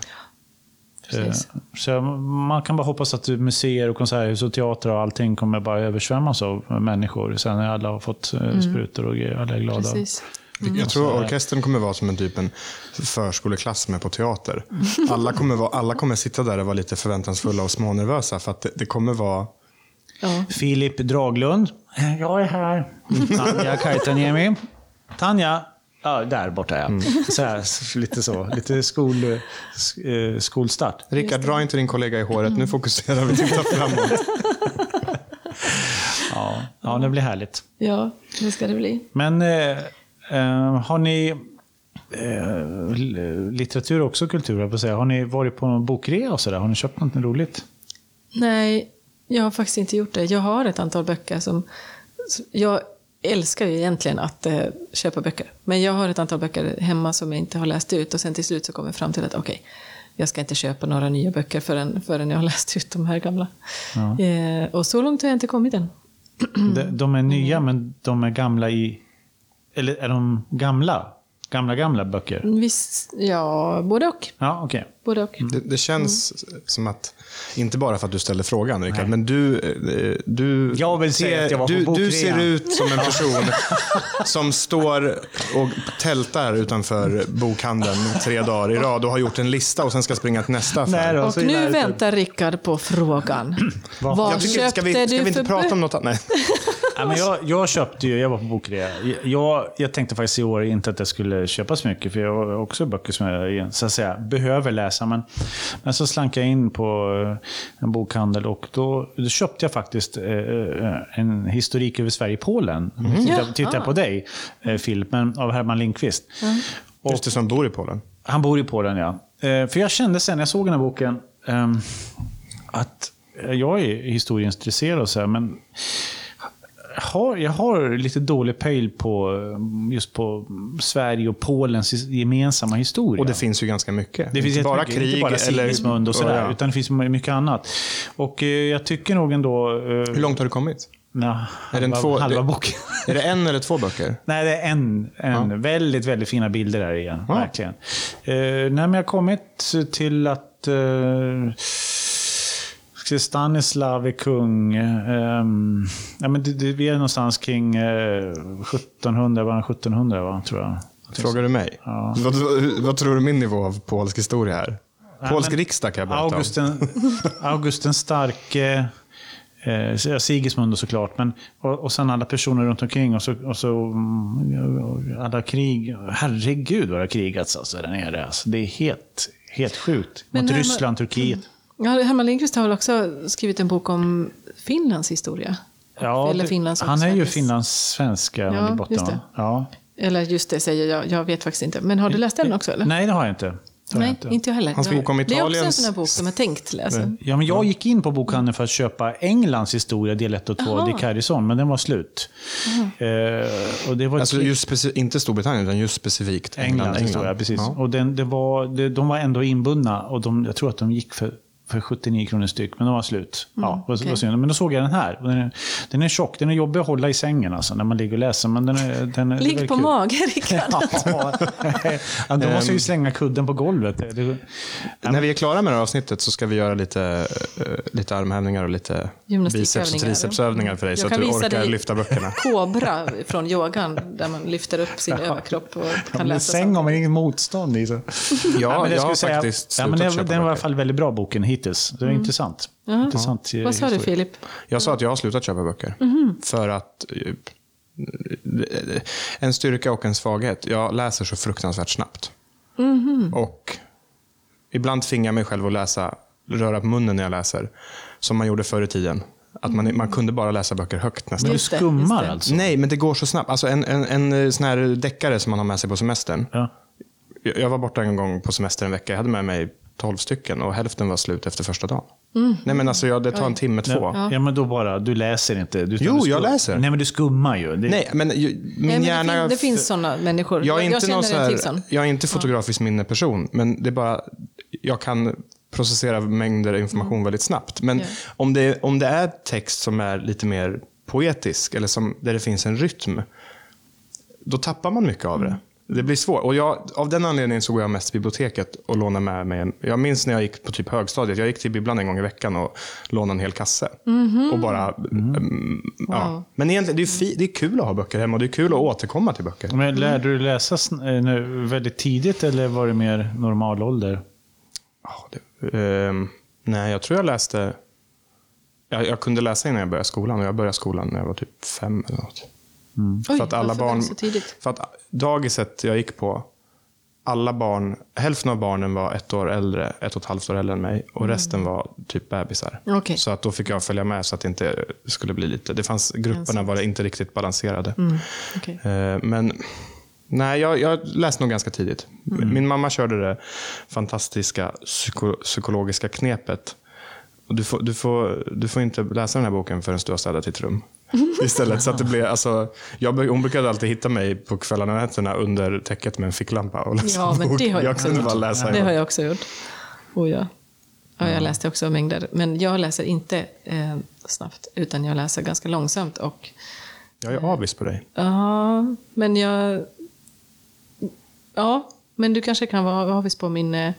Precis. Eh, Så man kan bara hoppas att museer och konserthus och teatrar och allting kommer bara översvämmas av människor sen när alla har fått eh, sprutor och. Alla är glada. precis. Jag tror orkestern kommer vara som en typ en förskoleklass med på teater. Alla kommer, vara, alla kommer sitta där och vara lite förväntansfulla och smånervösa för att det, det kommer vara... Ja. Filip Draglund. Jag är här. Tanja Kaitaniemi. Tanja. Ja, där borta är jag. Så här, lite så. Lite skol, sk- eh, skolstart. Rickard, dra inte din kollega i håret. Nu fokuserar vi, tittar framåt. Ja, ja, det blir härligt. ja, det ska det bli. Men eh, har ni eh, litteratur och också kultur, får säga. Har ni varit på någon bokrea och sådär? Har ni köpt något roligt? Nej, jag har faktiskt inte gjort det. Jag har ett antal böcker som... Jag älskar ju egentligen att eh, köpa böcker. Men jag har ett antal böcker hemma som jag inte har läst ut. Och sen till slut så kommer jag fram till att okej, jag ska inte köpa några nya böcker förrän, förrän jag har läst ut de här gamla. Eh, och så långt har jag inte kommit än. De, de är nya, men de är gamla i Eller är de gamla? Gamla, gamla böcker? Visst, ja, både och. Ja, okej. Både och. Det, det känns som att, inte bara för att du ställde frågan Rickard, men du, eh, du, Jag vill säga att jag var på du, du bokrean. ser ut som en person som står och tältar utanför bokhandeln tre dagar i rad och har gjort en lista och sen ska springa till nästa affär. Nej. Och nu närheten. väntar Rickard på frågan. Vad köpte ska vi, ska du vi inte för prata om något annat? Ja, men jag, jag köpte ju, jag var på bokrea. Jag, jag tänkte faktiskt i år inte att jag skulle köpa så mycket, för jag har också böcker som jag så att säga, behöver läsa. Men, men så slank jag in på eh, en bokhandel och då, då köpte jag faktiskt eh, eh, en historik över Sverige-Polen. Mm. Titta, titta på dig, eh, filmen av Herman Lindqvist. Och, Just det, som bor i Polen. han bor i Polen, ja. Eh, för jag kände sen när jag såg den här boken ehm, att jag är historieintresserad och så här, men har, jag har lite dålig pejl på eh, just på Sverige och Polens gemensamma historia. Och det finns ju ganska mycket. Det finns inte bara krig inte bara eller... Och sådär, Ja. utan det finns mycket annat. Och eh, jag tycker nog ändå... Eh, Hur långt har du kommit? na, Är halva, två- halva boken. Är det en eller två böcker? Nej, det är en. en Väldigt, väldigt fina bilder där igen. Ja. Verkligen. Eh, nej, men jag har kommit till att eh, ska Stanislav är kung. Eh, ja, men det, det, vi är någonstans kring eh, 1700, var han 1700 va, tror jag. Frågar du mig? Ja. Vad, vad, tror du min nivå av polsk historia är? Polsk men- riksdag kan jag berätta August den, August den starke, eh, Sigismund såklart, men, och, och sen alla personer runt omkring och så, och så mm, alla krig. Herregud vad det har krigats alltså där nere. Alltså, det är helt, helt sjukt. Men Mot Ryssland, Turkiet. Ja, Herman Lindqvist har väl också skrivit en bok om Finlands historia? Ja, Eller det- Finlands han är ju finlandssvenska Ja, i botten. just? Ja. Eller just det säger jag, jag vet faktiskt inte. Men har du läst den också? Eller? Nej, det har jag inte. Har jag Nej, inte. inte jag heller. Hans bok om Det är också en Italiens- sån här bok som jag tänkt läsa. Ja, men jag gick in på bokhandeln för att köpa Englands historia, del 1 och 2, Jaha. Dick Harrison, men den var slut. Eh, och det var ett Alltså krig- just speci- inte Storbritannien, utan just specifikt England. Englands historia, precis. Ja. Och den, det var, det, de var ändå inbundna och de, jag tror att de gick för, för 79 kronor styck, men de var slut. ja, vad, okej. vad. Men då såg jag den här. Den, är, den är tjock, den är jobbig att hålla i sängen alltså, när man ligger och läser. Men den är, den är, Ligg på kul. mage, Rickard. Ja, ja, då måste jag ju slänga kudden på golvet. När vi är klara med det här avsnittet så ska vi göra lite, eh, lite armhävningar och lite biceps och tricepsövningar för dig Jag så att du orkar lyfta böckerna. Kobra från yogan, där man lyfter upp sin överkropp och kan en läsa säng har man inget motstånd i. Så. Ja, men jag har skulle faktiskt ja, men det, Den var i alla fall väldigt bra boken hittills. Det var intressant. intressant eh, Vad sa du. Filip? Jag sa att jag har slutat köpa böcker. För att eh, en styrka och en svaghet. Jag läser så fruktansvärt snabbt. Och ibland tvingar jag mig själv att läsa, röra på munnen när jag läser. Som man gjorde förr i tiden. Att man, man kunde bara läsa böcker högt nästan. Du skummar alltså? Nej, men det går så snabbt. Alltså en, en, en eh, sån här deckare som man har med sig på semestern. Ja. Jag jag var borta en gång på semester en vecka. Jag hade med mig 12 stycken och hälften var slut efter första dagen. Nej, men alltså, jag, det tar en timme, två. Ja. ja, men då bara, du läser inte. Du, Jo, du jag läser. Nej, men du skummar ju. Det, Nej, men ju- min Nej, men hjärna... det, fin- det finns sådana människor. jag är inte känner någon så här. Jag är inte fotografisk minneperson, men det är bara... Jag kan processera mängder information väldigt snabbt. Men Ja. om, det, om det är text som är lite mer poetisk, eller som, där det finns en rytm, då tappar man mycket av det. Det blir svårt. Och jag, av den anledningen så går jag mest till biblioteket och lånar med mig. en- Jag minns när jag gick på typ högstadiet. Jag gick till bibblan en gång i veckan och lånade en hel kasse. Och bara, mm, ja. Wow. Men egentligen, det är, fi, det är kul att ha böcker hemma och det är kul att återkomma till böcker. Men lärde du läsa eh, nu väldigt tidigt eller var det mer normal ålder? Ja, det, ehm, nej, jag tror jag läste... Jag, jag kunde läsa innan jag började skolan och jag började skolan när jag var typ fem eller något. Oj, för att alla barn... För att dagiset jag gick på, alla barn, hälften av barnen var ett år äldre, ett och ett halvt år äldre än mig och resten var typ bebisar. Mm. Okej. Så att då fick jag följa med så att det inte skulle bli lite... Det fanns, grupperna var inte riktigt balanserade. Mm, okej. Eh, Men nej, jag, jag läste nog ganska tidigt. Mm. Min mamma körde det fantastiska psyko, psykologiska knepet. Du får, du, får, du får inte läsa den här boken förrän du har städat ditt rum. Istället. Så att det blev, alltså, jag, hon brukade alltid hitta mig på kvällarna och nätterna under täcket med en ficklampa och läsa Ja, en men det har jag jag kunde bara läsa. Det har jag också gjort. Oh, ja. Ja, jag läste också mängder. Men jag läser inte eh, snabbt, utan jag läser ganska långsamt. Och Jag är avis på dig. Ja, men jag... Ja, men du kanske kan vara avis på min eh,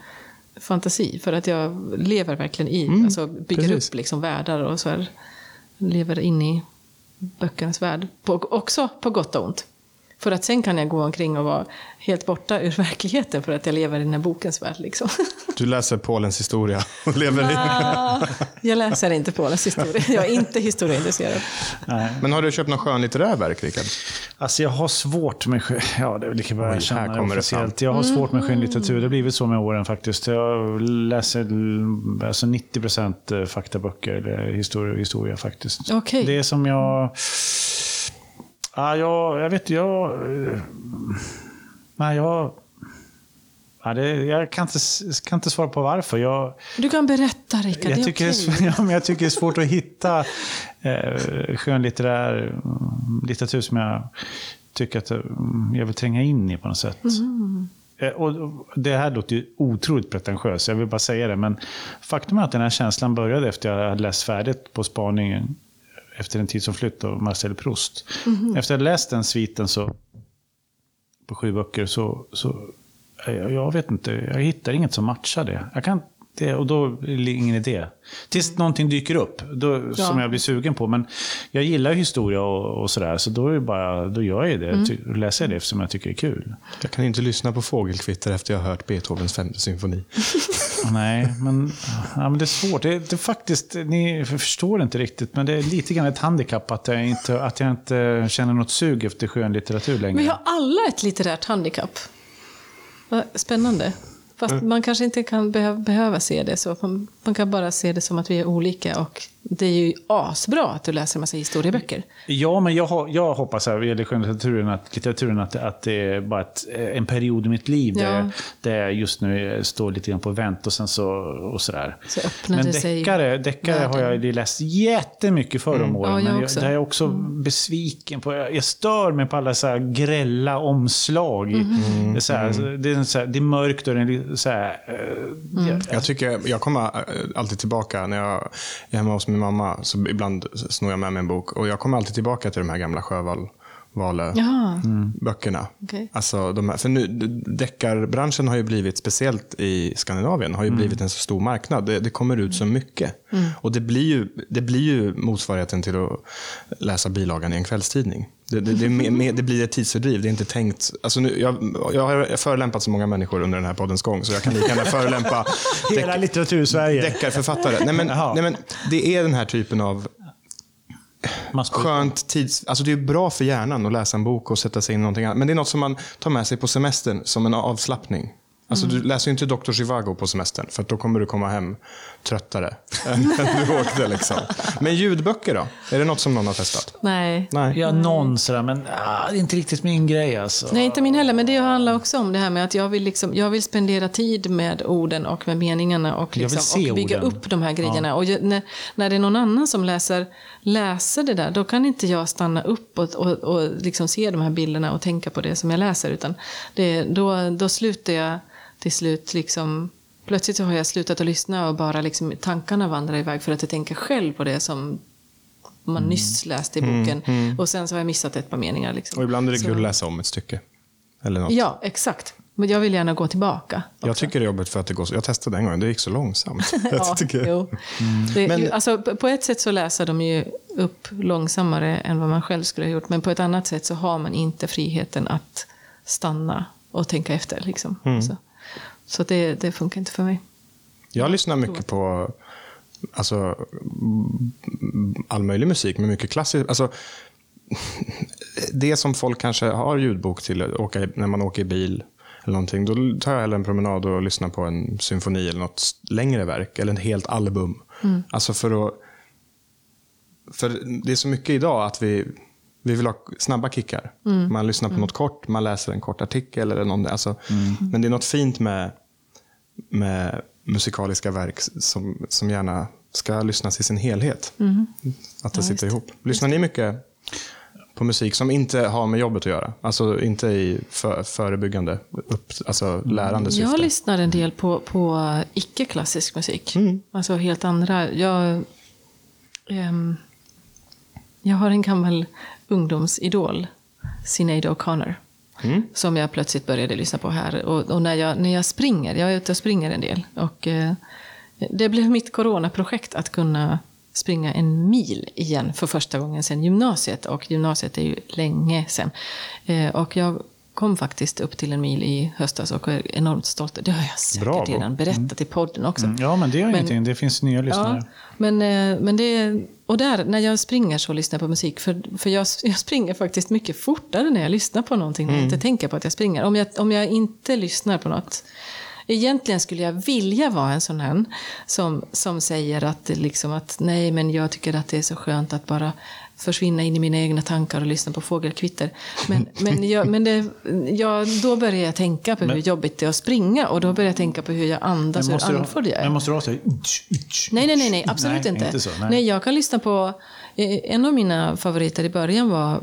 fantasi. För att jag lever verkligen i, alltså bygger precis. upp liksom världar och så här. Lever in i böckernas värld. På, också på gott och ont. För att sen kan jag gå omkring och vara helt borta ur verkligheten för att jag lever i den här bokens värld. Liksom. Du läser Polens historia och lever i... Ah, jag läser inte Polens historia. Jag är inte historieintresserad. Nej. Men har du köpt någon skönlitterär verk, Rickard? Alltså jag har svårt med skön... Ja, det är lika bra jag här känner kommer det officiellt. Jag har svårt med skönlitteratur. Det har blivit så med åren faktiskt. Jag läser alltså 90% faktaböcker eller historia, historia faktiskt. Okej. Det är som jag... Ja, jag, jag vet jag... Nej, jag... Ja, det, jag kan inte, kan inte svara på varför. Jag, Du kan berätta, Rickard. Det jag, tycker är, ja, men jag tycker det är svårt att hitta eh, skönlitterär mm, litteratur som jag tycker att mm, jag vill tränga in i på något sätt. Eh, och, och det här låter ju otroligt pretentiöst, jag vill bara säga det. Men faktum är att den här känslan började efter jag hade läst färdigt på spaningen efter en tid som flytt av Marcel Proust. Efter att hade läst den sviten så, på sju böcker så, så jag, jag vet inte, jag hittar inget som matchar det. Jag kan, det och då är det ingen idé. Tills någonting dyker upp då, som Ja. jag blir sugen på. Men jag gillar historia och, och sådär, så då, är det bara, då gör jag det. Ty, läser jag det eftersom jag tycker det är kul. Jag kan inte lyssna på fågelkvitter efter jag har hört Beethovens femte symfoni. Nej, men, ja, men det är svårt. Det, det är faktiskt, ni förstår inte riktigt, men det är lite grann ett handikapp att jag inte, att jag inte känner något sug efter skönlitteratur längre. Vi har alla ett litterärt handikapp. Spännande. Fast man kanske inte kan behöva, behöva se det så. Man, man kan bara se det som att vi är olika. Och det är ju asbra att du läser en massa historieböcker. Ja, men jag, jag hoppas här, vad gäller skönlitteraturen att, litteraturen, att, att det är bara ett, en period i mitt liv där, Ja. där jag just nu står lite grann på vänt och sen så och sådär. Så öppnade Men sig deckare, deckare har jag läst jättemycket förr om åren. Ja, jag men jag, också. där är jag också besviken på. Jag, jag stör mig på alla så här grälla omslag. Mhm. Det, är så här, det, är så här, det är mörkt och det är så här, eh, Mm. ja, Jag, tycker, jag kommer äh, alltid tillbaka när jag är hemma hos min mamma. Så ibland snor jag med mig en bok. Och jag kommer alltid tillbaka till de här gamla Sjövall Vale Jaha. böckerna. Okej. Alltså, de här, för nu, deckarbranschen har ju blivit, speciellt i Skandinavien, har ju blivit en så stor marknad. Det, det kommer ut så mycket. Och det blir, ju, det blir ju motsvarigheten till att läsa bilagan i en kvällstidning. Det, det, det, mer- det blir ett tidsfördriv. Det är inte tänkt... Alltså nu, jag, jag har förolämpat så många människor under den här poddens gång, så jag kan lika gärna förolämpa hela litteratur-Sverige. deckarförfattare. Nej, men, nej, men det är den här typen av skönt tids... Alltså det är bra för hjärnan att läsa en bok och sätta sig in i någonting annat. Men det är något som man tar med sig på semestern som en avslappning. Alltså Du läser ju inte Dr. Zhivago på semestern, för att då kommer du komma hem tröttare än du åkte. Liksom. Men ljudböcker då? Är det något som någon har testat? Nej. Nej. Ja, någon sådär, men ah, det är inte riktigt min grej alltså. Nej, inte min heller. Men det handlar också om det här med att jag vill, liksom, jag vill spendera tid med orden och med meningarna och, liksom, och bygga orden. upp de här grejerna. Och jag, när, när det är någon annan som läser, läser det där, då kan inte jag stanna upp och, och, och liksom se de här bilderna och tänka på det som jag läser. Utan det, då, då slutar jag till slut liksom Plötsligt så har jag slutat att lyssna och bara liksom tankarna vandrar iväg för att jag tänker själv på det som man Mm. nyss läste i boken. Och sen så har jag missat ett par meningar. Liksom. Och ibland är det Så- kul att läsa om ett stycke. Eller något. Ja, exakt. Men jag vill gärna gå tillbaka. Jag tycker det är jobbigt för att det går så. Jag testade en gång, det gick så långsamt. Ja, jo. Det, Men- alltså, på- på ett sätt så läser de ju upp långsammare än vad man själv skulle ha gjort. Men på ett annat sätt så har man inte friheten att stanna och tänka efter. Liksom. Mm. Så, det, det funkar inte för mig. Jag lyssnar mycket på alltså, mm, all möjlig musik, men mycket klassisk. Alltså, det som folk kanske har ljudbok till åka, när man åker i bil. Eller någonting, då tar jag hellre en promenad och lyssnar på en symfoni eller något längre verk. Eller ett helt album. Alltså för att... För det är så mycket idag att vi, vi vill ha snabba kickar. Man lyssnar på något kort, man läser en kort artikel eller någonting. Alltså, Men det är något fint med med musikaliska verk som, som gärna ska lyssnas i sin helhet. Att det sitter ihop. Lyssnar ni mycket på musik som inte har med jobbet att göra? Alltså inte i för, förebyggande, upp, alltså lärande syfte? Jag lyssnar en del på, på icke-klassisk musik. Mm. Alltså helt andra. Jag, ehm, jag har en gammal ungdomsidol, Sinead O'Connor. Som jag plötsligt började lyssna på här. Och, och, när, jag, när jag springer, jag är ute och springer en del. Och, eh, det blev mitt coronaprojekt att kunna springa en mil igen för första gången sedan gymnasiet. Och gymnasiet är ju länge sedan. Eh, och jag kom faktiskt upp till en mil i höstas och är enormt stolt. Det har jag säkert Bravo. redan berättat i podden också. Mm, Ja, men det Men- ingenting. Det finns nya lyssnare. Ja, men, eh, men det, och där, när jag springer så lyssnar jag på musik. För, för jag, jag springer faktiskt mycket fortare när jag lyssnar på någonting. När jag inte tänker på att jag springer. Om jag, om jag inte lyssnar på något. Egentligen skulle jag vilja vara en sån här som, som säger att, liksom att nej, men jag tycker att det är så skönt att bara försvinna in i mina egna tankar och lyssna på fågelkvitter. Men, men, jag, men det, jag, då börjar jag tänka på hur jobbigt det är att springa och då börjar jag tänka på hur jag andas och hur andfådd jag är. men måste du ha så här... Nej, nej, nej, nej absolut nej, inte. inte så, nej. nej. jag kan lyssna på... eh, En av mina favoriter i början var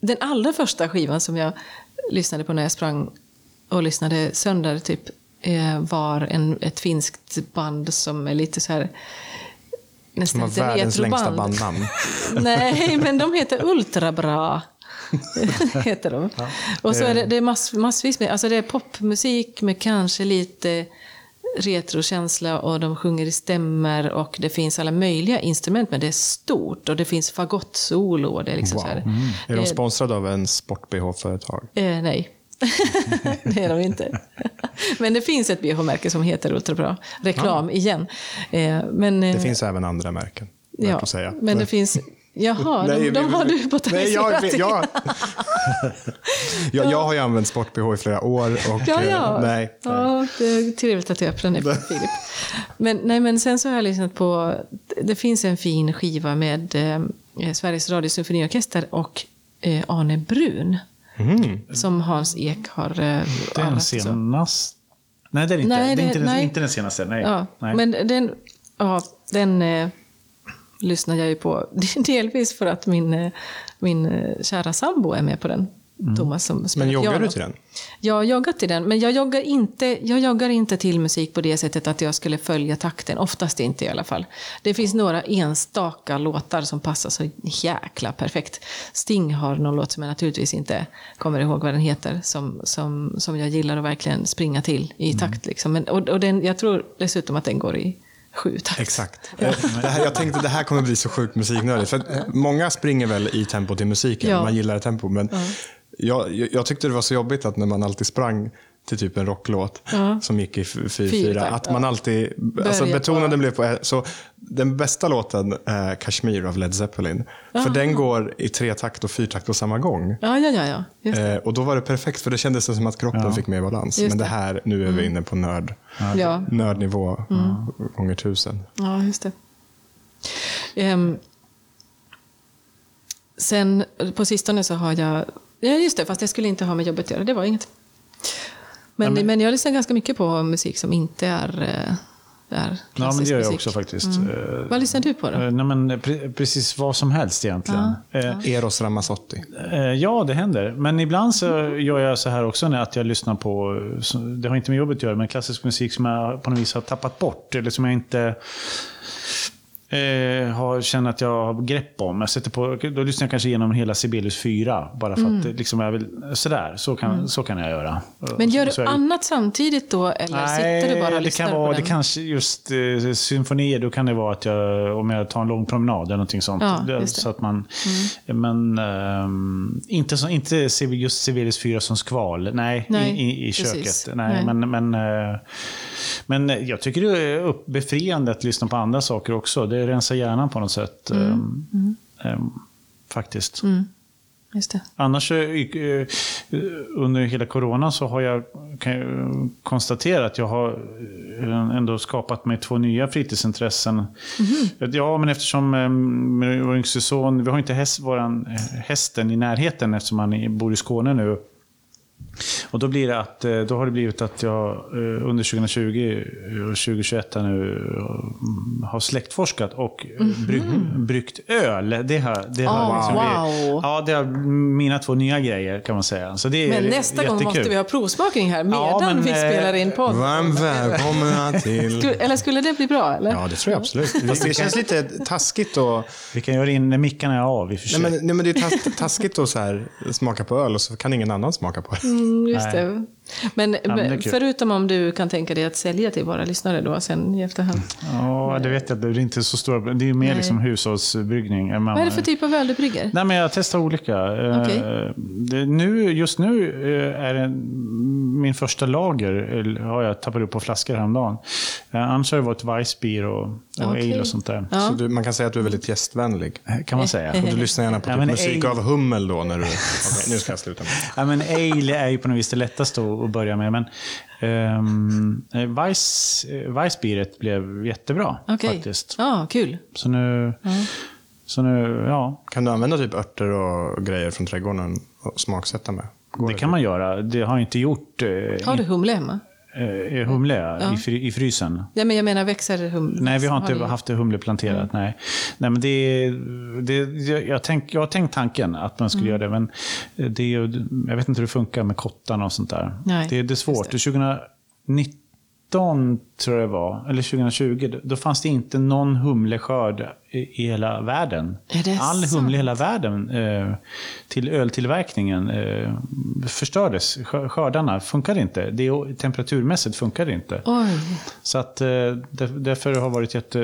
den allra första skivan som jag lyssnade på när jag sprang och lyssnade sönder, typ, eh, var en, ett finskt band som är lite så här... Nästan har lite världens längsta bandnamn. Nej, men de heter Ultrabra. heter de. Och så är det, det är mass, massvis med, alltså det är popmusik med kanske lite retrokänsla och de sjunger i stämmer och det finns alla möjliga instrument men det är stort och det finns fagottsolo och det är liksom så här. Är de sponsrade av en sport-bh-företag? Eh, nej. det är de inte. Men det finns ett bh-märke som heter Ultrabra. Reklam igen. Eh, men, eh, Det finns även andra märken, ja, ja, att säga. men det finns... Jaha, Nej, de, de har du botaniserat Nej, jag, jag, jag, har ju använt sport-bh i flera år och Ja, eh, ja. nej. nej. ja det är trevligt att du öppnar den, Filip. Men, nej, men sen så har jag lyssnat på... Det finns en fin skiva med eh, Sveriges Radio Symfoniorkester och eh, Arne Brun. Mm. Som Hans Ek har eh, Den senaste... Nej, det är inte. Nej, det är det- inte, den, nej. inte den senaste. Nej. Ja, nej. men den, ja, den eh, lyssnar jag ju på. Delvis för att min, eh, min eh, kära sambo är med på den. Thomas som spelar Men joggar piano. du till den? Jag har joggat till den, men jag joggar, inte, jag joggar inte till musik på det sättet att jag skulle följa takten. Oftast inte i alla fall. Det finns några enstaka låtar som passar så jäkla perfekt. Sting har någon låt som jag naturligtvis inte kommer ihåg vad den heter, som, som, som jag gillar att verkligen springa till i takt. Liksom. Men, och, och den, jag tror dessutom att den går i sju takt. Exakt. Det här, jag tänkte att det här kommer bli så sjukt musiknördigt. För eh, många springer väl i tempo till musiken. Ja. Man gillar tempo. Men jag, jag, jag tyckte det var så jobbigt att när man alltid sprang till typ en rocklåt Ja. som gick i 4-4. Fyrtakt, Att man ja. alltid, alltså Börjar betonaden på- blev på, så den bästa låten är Kashmir av Led Zeppelin. För den går i tre takt och fyrtakt på samma gång. Ja, ja, ja. ja. Just det. Eh, och då var det perfekt för det kändes som att kroppen fick mer balans. Just Men det. Mm. här, nu är vi inne på nörd, Ja. nördnivå gånger tusen. Ja, just det. Ehm, sen på sistone så har jag... Ja, just det, fast det skulle inte ha med jobbet att göra. Det var inget. Men, men, jag lyssnar ganska mycket på musik som inte är, eh, är Ja, klassisk men det gör jag musik. också faktiskt. Eh, Vad lyssnar du på då? eh, Nej, men pre- precis vad som helst egentligen. Eh, Eros Ramazzotti. Ja, det händer. Men ibland så gör jag så här också, när att jag lyssnar på, det har inte med jobbet att göra, men klassisk musik som jag på något vis har tappat bort. Eller som jag inte eh, har, känner att jag har grepp om. Jag sätter på, då lyssnar jag kanske igenom hela Sibelius 4. Bara för att liksom jag vill, sådär, så kan, så kan jag göra. Mm. Men gör Så du det- annat samtidigt då? Eller sitter du bara och det kan vara, på det den? kanske just eh, symfonier, då kan det vara att jag, om jag tar en lång promenad eller någonting sånt. Ja, Det- det. Så att man, Men ehm, inte, så, inte just Sibelius 4 som skval, nej, Nej, i, i, i köket. Nej, Nej. Men, men, eh, men jag tycker det är befriande att lyssna på andra saker också. Det rensar hjärnan på något sätt. ehm, ehm, faktiskt. Mm. Annars så, eh, under hela corona så har jag jag konstatera att jag har eh, ändå skapat mig två nya fritidsintressen. Ja, men eftersom eh, vår yngste son, vi har inte häst, våran, eh, hästen i närheten eftersom han bor i Skåne nu. Och då blir det att, eh, då har det blivit att jag eh, under 2020 och 2021 här nu eh, har släktforskat och brygg, bryggt öl. Det har, det har Oh, liksom blivit- wow. ja, det är mina två nya grejer kan man säga. Så det är Men nästa gång jättekul. måste vi ha provsmakning här medan Ja, men, vi eh, spelar in podd. Varmt välkomna till... Skulle- Eller skulle det bli bra? Eller? Ja, det tror jag absolut. Fast det känns lite taskigt att... Vi kan göra in när mickarna är av i och för sig. Nej, men, nej, men det är tas- taskigt att så här, smaka på öl och så kan ingen annan smaka på det. Mm, just det. Men, är men förutom om du kan tänka dig att sälja till våra lyssnare då sen i efterhand. Ja, det vet jag inte. Det är inte så stora. Det är mer liksom hushållsbryggning. Vad är det för typ av öl du brygger? Nej, men jag testar olika. Eh, Okej. Det, nu, just nu eh, är det min första lager, eh, har jag tappat upp på flaskor häromdagen. Annars har det varit Weissbier och, och Okej. ale och sånt där. Ja. Så du, man kan säga att du är väldigt gästvänlig. Kan man säga. Och du lyssnar gärna på Ja, typ musik ale- av Hummel då när du... Okej, nu ska jag sluta. Ja, men ale är ju på något vis det lättaste att börja med. Men um, Weiss, eh, Weissbieret blev jättebra Okej. faktiskt. Ja, kul. Så nu, så nu, ja, Kan du använda typ örter och grejer från trädgården och smaksätta med? Går det kan man göra. Det har jag inte gjort. eh, Har du humle hemma? Eh, humle ja. i, i frysen. Ja, men jag menar växer humle? Nej, vi har inte ni- haft det humleplanterat. Nej. nej, men det, det, jag, tänk, jag har tänkt tanken att man skulle göra det, men det jag vet inte hur det funkar med kottarna och sånt där. Nej, det, det är svårt. 2019 tror jag det var, eller 2020, då- fanns det inte någon humleskörd i, i hela världen. Är det All sant? humle i hela världen eh, till öltillverkningen eh, förstördes. Skör- Skördarna funkade inte. Det, temperaturmässigt funkade det inte. Oj. Så att, eh, där- därför har varit jätte...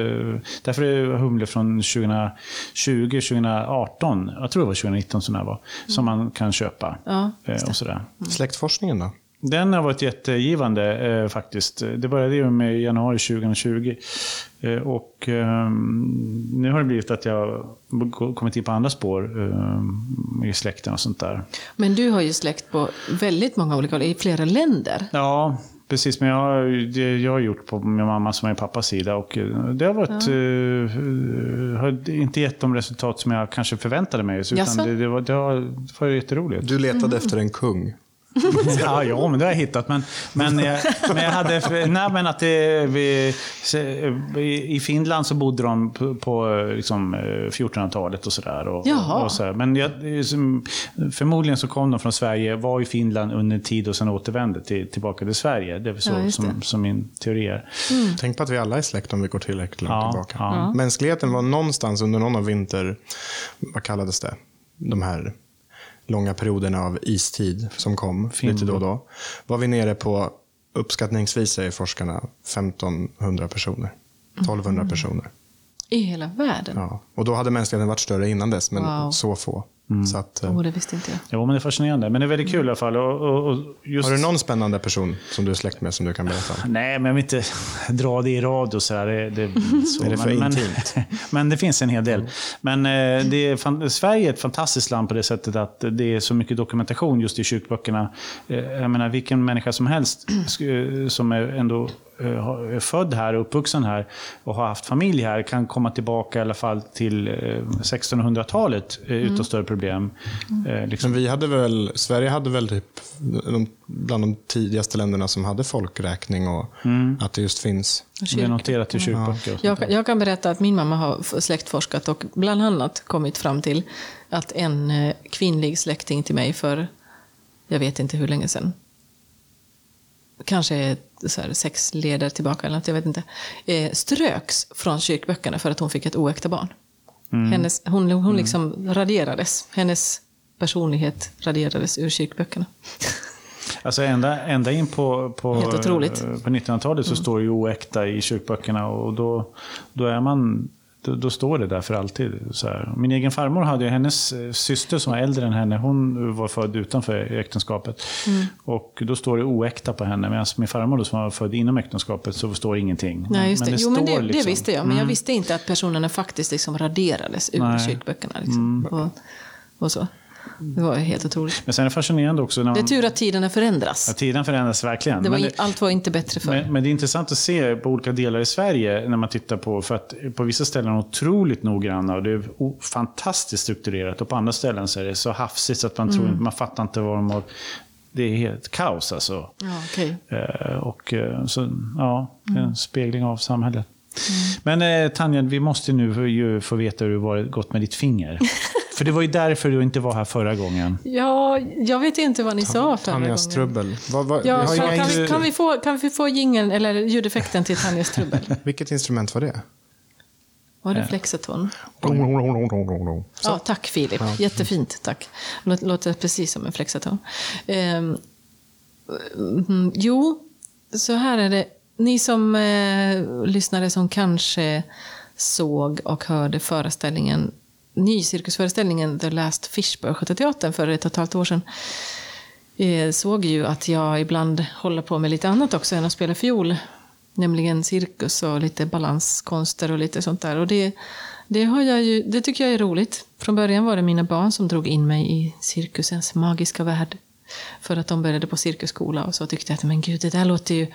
Därför är humle från 2020, 2018, jag tror det var 2019 som det var, som man kan köpa. Ja, eh, och sådär. Släktforskningen då? Den har varit jättegivande eh, faktiskt. Det började ju med januari 2020. Eh, och eh, nu har det blivit att jag kommit in på andra spår eh, i släkten och sånt där. Men du har ju släkt på väldigt många olika håll, i flera länder. Ja, precis. Men jag har, det jag har gjort på min mamma som är pappas sida. Och eh, det har, varit, eh, har inte gett de resultat som jag kanske förväntade mig. Utan Jaså? det, det, var, det har det var jätteroligt. Du letade efter en kung. Ja, ja, men det har jag hittat. Men, men, jag, men jag hade... Nej, men att det, vi, I Finland så bodde de på, på liksom, eh, 1400-talet och sådär. Och, Jaha. och så. Men jag, förmodligen så kom de från Sverige, var i Finland under en tid och sen återvände till, tillbaka till Sverige. Det är väl så Ja, som, som min teori är. Tänk på att vi alla är släkt om vi går tillräckligt långt Ja, tillbaka. ja. Mänskligheten var någonstans under någon av vinter... Vad kallades det? De här långa perioderna av istid som kom lite då och då. Var vi nere på, uppskattningsvis säger forskarna, 1500 personer. 1200 personer. I hela världen? Ja. Och då hade mänskligheten varit större innan dess, men Wow. så få. Så att, Oh, det visste inte jag. Jo, men det är fascinerande. Men det är väldigt kul i alla fall. Och, och, och just... har du någon spännande person som du är släkt med som du kan berätta om? Nej, men jag vill inte dra det i radio. Så här. Det, det, så. Är det för men, intimt? men det finns en hel del. Men eh, det är, Sverige är ett fantastiskt land på det sättet att det är så mycket dokumentation just i kyrkböckerna. Eh, jag menar, vilken människa som helst som är ändå är född här och uppvuxen här och har haft familj här kan komma tillbaka i alla fall till eh, 1600-talet eh, utan större problem. Eh, liksom. Men vi hade väl, Sverige hade väl typ bland de tidigaste länderna som hade folkräkning och att det just finns. Det är noterat i kyrkböcker. och sånt Jag, jag kan berätta att min mamma har släktforskat och bland annat kommit fram till att en eh, kvinnlig släkting till mig för, jag vet inte hur länge sedan, kanske så här sex leder tillbaka eller något, jag vet inte, eh, ströks från kyrkböckerna för att hon fick ett oäkta barn. Hennes, hon hon liksom raderades. Hennes personlighet raderades ur kyrkböckerna. Alltså ända, ända in på, på, eh, på 1900-talet så står det ju oäkta i kyrkböckerna och då, då är man då, då står det där för alltid. Min egen farmor hade ju, hennes eh, syster som var äldre än henne, hon var född utanför äktenskapet. Mm. Och då står det oäkta på henne, medan min farmor då, som var född inom äktenskapet så står det ingenting. Nej, just det. jo, men det, står det liksom- visste jag. Men jag visste inte att personerna faktiskt liksom raderades ur Nej. kyrkböckerna. Liksom. Och, och så. Det var helt otroligt. Men sen är det fascinerande också när Det är man, tur att tiderna förändras. ja, tiden förändras verkligen. Det var, Men in- allt var inte bättre förr. Men, men det är intressant att se på olika delar i Sverige när man tittar på, för att på vissa ställen är de otroligt noggranna och det är fantastiskt strukturerat och på andra ställen så är det så hafsigt så att man, tror, inte- man fattar inte vad de har det är helt kaos alltså. Ja, okej. Eh, och eh, så, ja, en spegling av samhället. Men eh, Tanja, vi måste nu ju få veta hur det har gått med ditt finger. För det var ju därför du inte var här förra gången. Ja, jag vet inte vad ni sa förra Tanjas gången. trubbel. Vad, vad, Ja, vi har kan, vi, kan, vi få, kan vi få jingeln, eller ljudeffekten till Tanjas trubbel? Vilket instrument var det? Var det flexaton? Så. Ja, tack Filip. Jättefint, tack. Låt, låter precis som en flexaton. Ehm, mm, jo, så här är det. Ni som eh, lyssnare som kanske såg och hörde föreställningen, ny cirkusföreställningen The Last Fish på Östgötateatern för ett och ett halvt år sedan, eh, såg ju att jag ibland håller på med lite annat också än att spela fiol. Nämligen cirkus och lite balanskonster och lite sånt där. Och det, det, har jag ju, det tycker jag är roligt. Från början var det mina barn som drog in mig i cirkusens magiska värld. För att de började på cirkusskola och så tyckte jag att men gud, det där låter ju...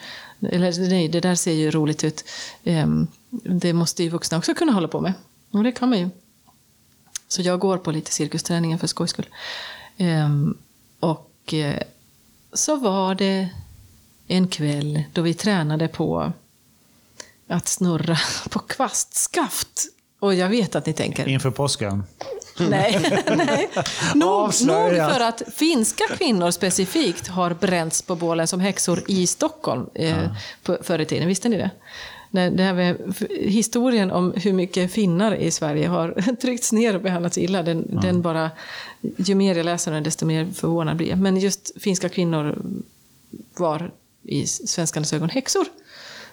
Eller nej, det där ser ju roligt ut. Ehm, det måste ju vuxna också kunna hålla på med. Och det kan man ju. Så jag går på lite cirkusträningen för skojs skull. Ehm, och eh, så var det en kväll då vi tränade på att snurra på kvastskaft. Och jag vet att ni tänker, Inför påsken. nej, nej. Nog, nog för att finska kvinnor specifikt har bränts på bålen som häxor i Stockholm eh, på, förr i tiden. Visste ni det? När det här med historien om hur mycket finnar i Sverige har tryckts ner och behandlats illa, den, den bara, ju mer jag läser den desto mer förvånad blir jag. Men just finska kvinnor var i svenskarnas ögon häxor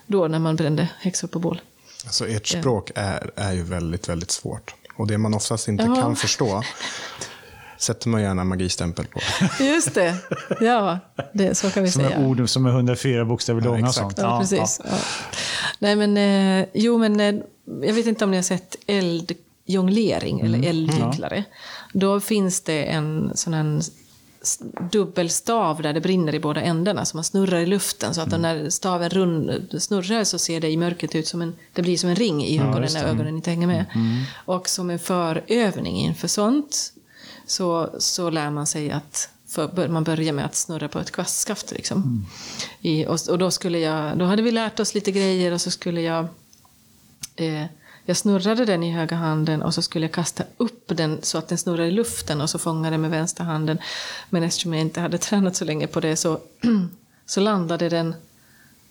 då när man brände häxor på bål. Alltså ert språk är, är ju väldigt, väldigt svårt. Och det man oftast inte Ja. kan förstå sätter man gärna magistämpel på. Just det, ja, det, så kan vi Som säga. är ord som är 104 bokstäver Ja, långa och exakt. sånt. Ja, precis. Ja. Nej, men, eh, jo, men eh, jag vet inte om ni har sett eldjonglering eller eldgycklare. Då finns det en sån här dubbelstav där det brinner i båda ändarna, så man snurrar i luften. Så att när staven rund, snurrar så ser det i mörkret ut som en, det blir som en ring i ögonen när ögonen inte hänger med. Och som en förövning inför sånt så, så lär man sig att för, man börjar med att snurra på ett kvastskaft. Liksom. I, och, och då, skulle jag, då hade vi lärt oss lite grejer och så skulle jag eh, jag snurrade den i höga handen och så skulle jag kasta upp den så att den snurrar i luften och så fångade den med vänster handen. Men eftersom jag inte hade tränat så länge på det så, så landade den...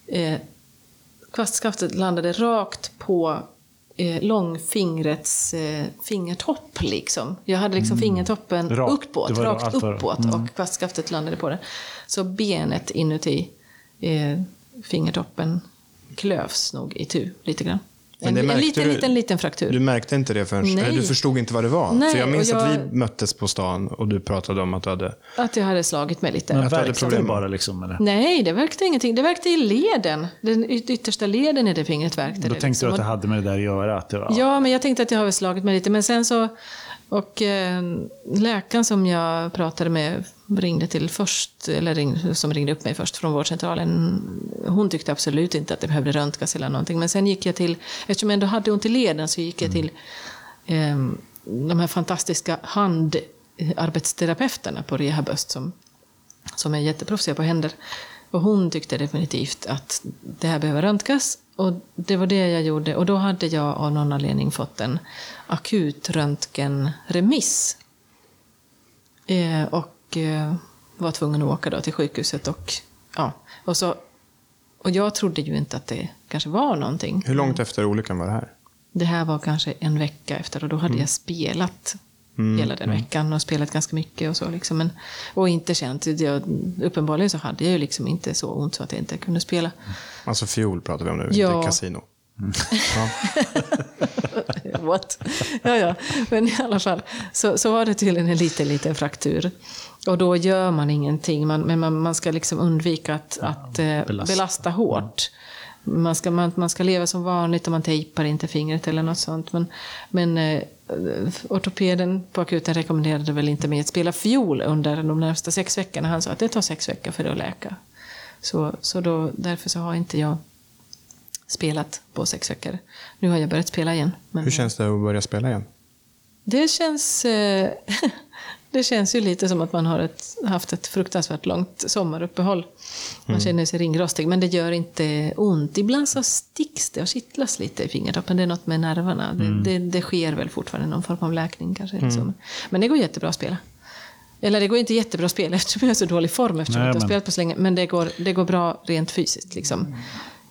Eh, kvastskaftet landade rakt på eh, långfingrets eh, fingertopp. Liksom. Jag hade liksom fingertoppen Rakt. uppåt, rakt allt var- uppåt och kvastskaftet landade på det. Så benet inuti eh, fingertoppen klövs nog i tu lite grann. Men En, det en liten, du- liten, liten fraktur. Du märkte inte det förrän, Nej. du förstod inte vad det var. Nej, För jag minns jag- att vi möttes på stan och du pratade om att du hade... Att jag hade slagit mig lite. Men Att hade det problem. bara liksom? Eller? Nej, det verkade ingenting. Det verkade i leden. Den yt- yttersta leden i det fingret verkade Då det. tänkte liksom. du att det hade med det där att göra? Att det var, Ja, men jag tänkte att jag har väl slagit mig lite. Men sen så... Och eh, läkaren som jag pratade med ringde till först, eller ring, som ringde upp mig först från vårdcentralen. Hon tyckte absolut inte att det behövde röntgas eller någonting. Men sen gick jag till, eftersom jag ändå hade ont i leden, så gick jag till eh, de här fantastiska handarbetsterapeuterna på Rehab Öst som, som är jätteproffsiga på händer. Och hon tyckte definitivt att det här behöver röntgas. Och det var det jag gjorde. Och då hade jag av någon anledning fått en akut röntgenremiss. Eh, och eh, var tvungen att åka då till sjukhuset. Och, ja, och, så, och jag trodde ju inte att det kanske var någonting. Hur långt efter olyckan var det här? Det här var kanske en vecka efter och då hade jag spelat hela den veckan och spelat ganska mycket och så. Liksom. Men, och inte känt, jag, uppenbarligen så hade jag ju liksom inte så ont så att jag inte kunde spela. Alltså fiol pratar vi om nu, Ja. inte kasino. Ja. What? Ja, ja. Men i alla fall, så, så var det tydligen en liten, liten fraktur. Och då gör man ingenting, man, men man, man ska liksom undvika att, att eh, belasta. belasta. hårt. Man ska, man, man ska leva som vanligt och man tejpar inte fingret eller något sånt. Men, men eh, ortopeden på akuten rekommenderade väl inte mig att spela fiol under de närmsta sex veckorna. Han sa att det tar sex veckor för det att läka. Så, så då, därför så har inte jag spelat på sex veckor. Nu har jag börjat spela igen. Men Hur känns det att börja spela igen? det känns... Eh, det känns ju lite som att man har ett, haft ett fruktansvärt långt sommaruppehåll. Man Mm. känner sig ringrostig, men det gör inte ont. Ibland så sticks det och kittlas lite i fingertoppen. Det är något med nerverna. Mm. Det, det, det sker väl fortfarande någon form av läkning kanske. Eller så. Men det går jättebra att spela. Eller det går inte jättebra att spela eftersom jag är så dålig form eftersom Nej, jag inte har men- spelat på så länge. Men det går, det går bra rent fysiskt. Liksom.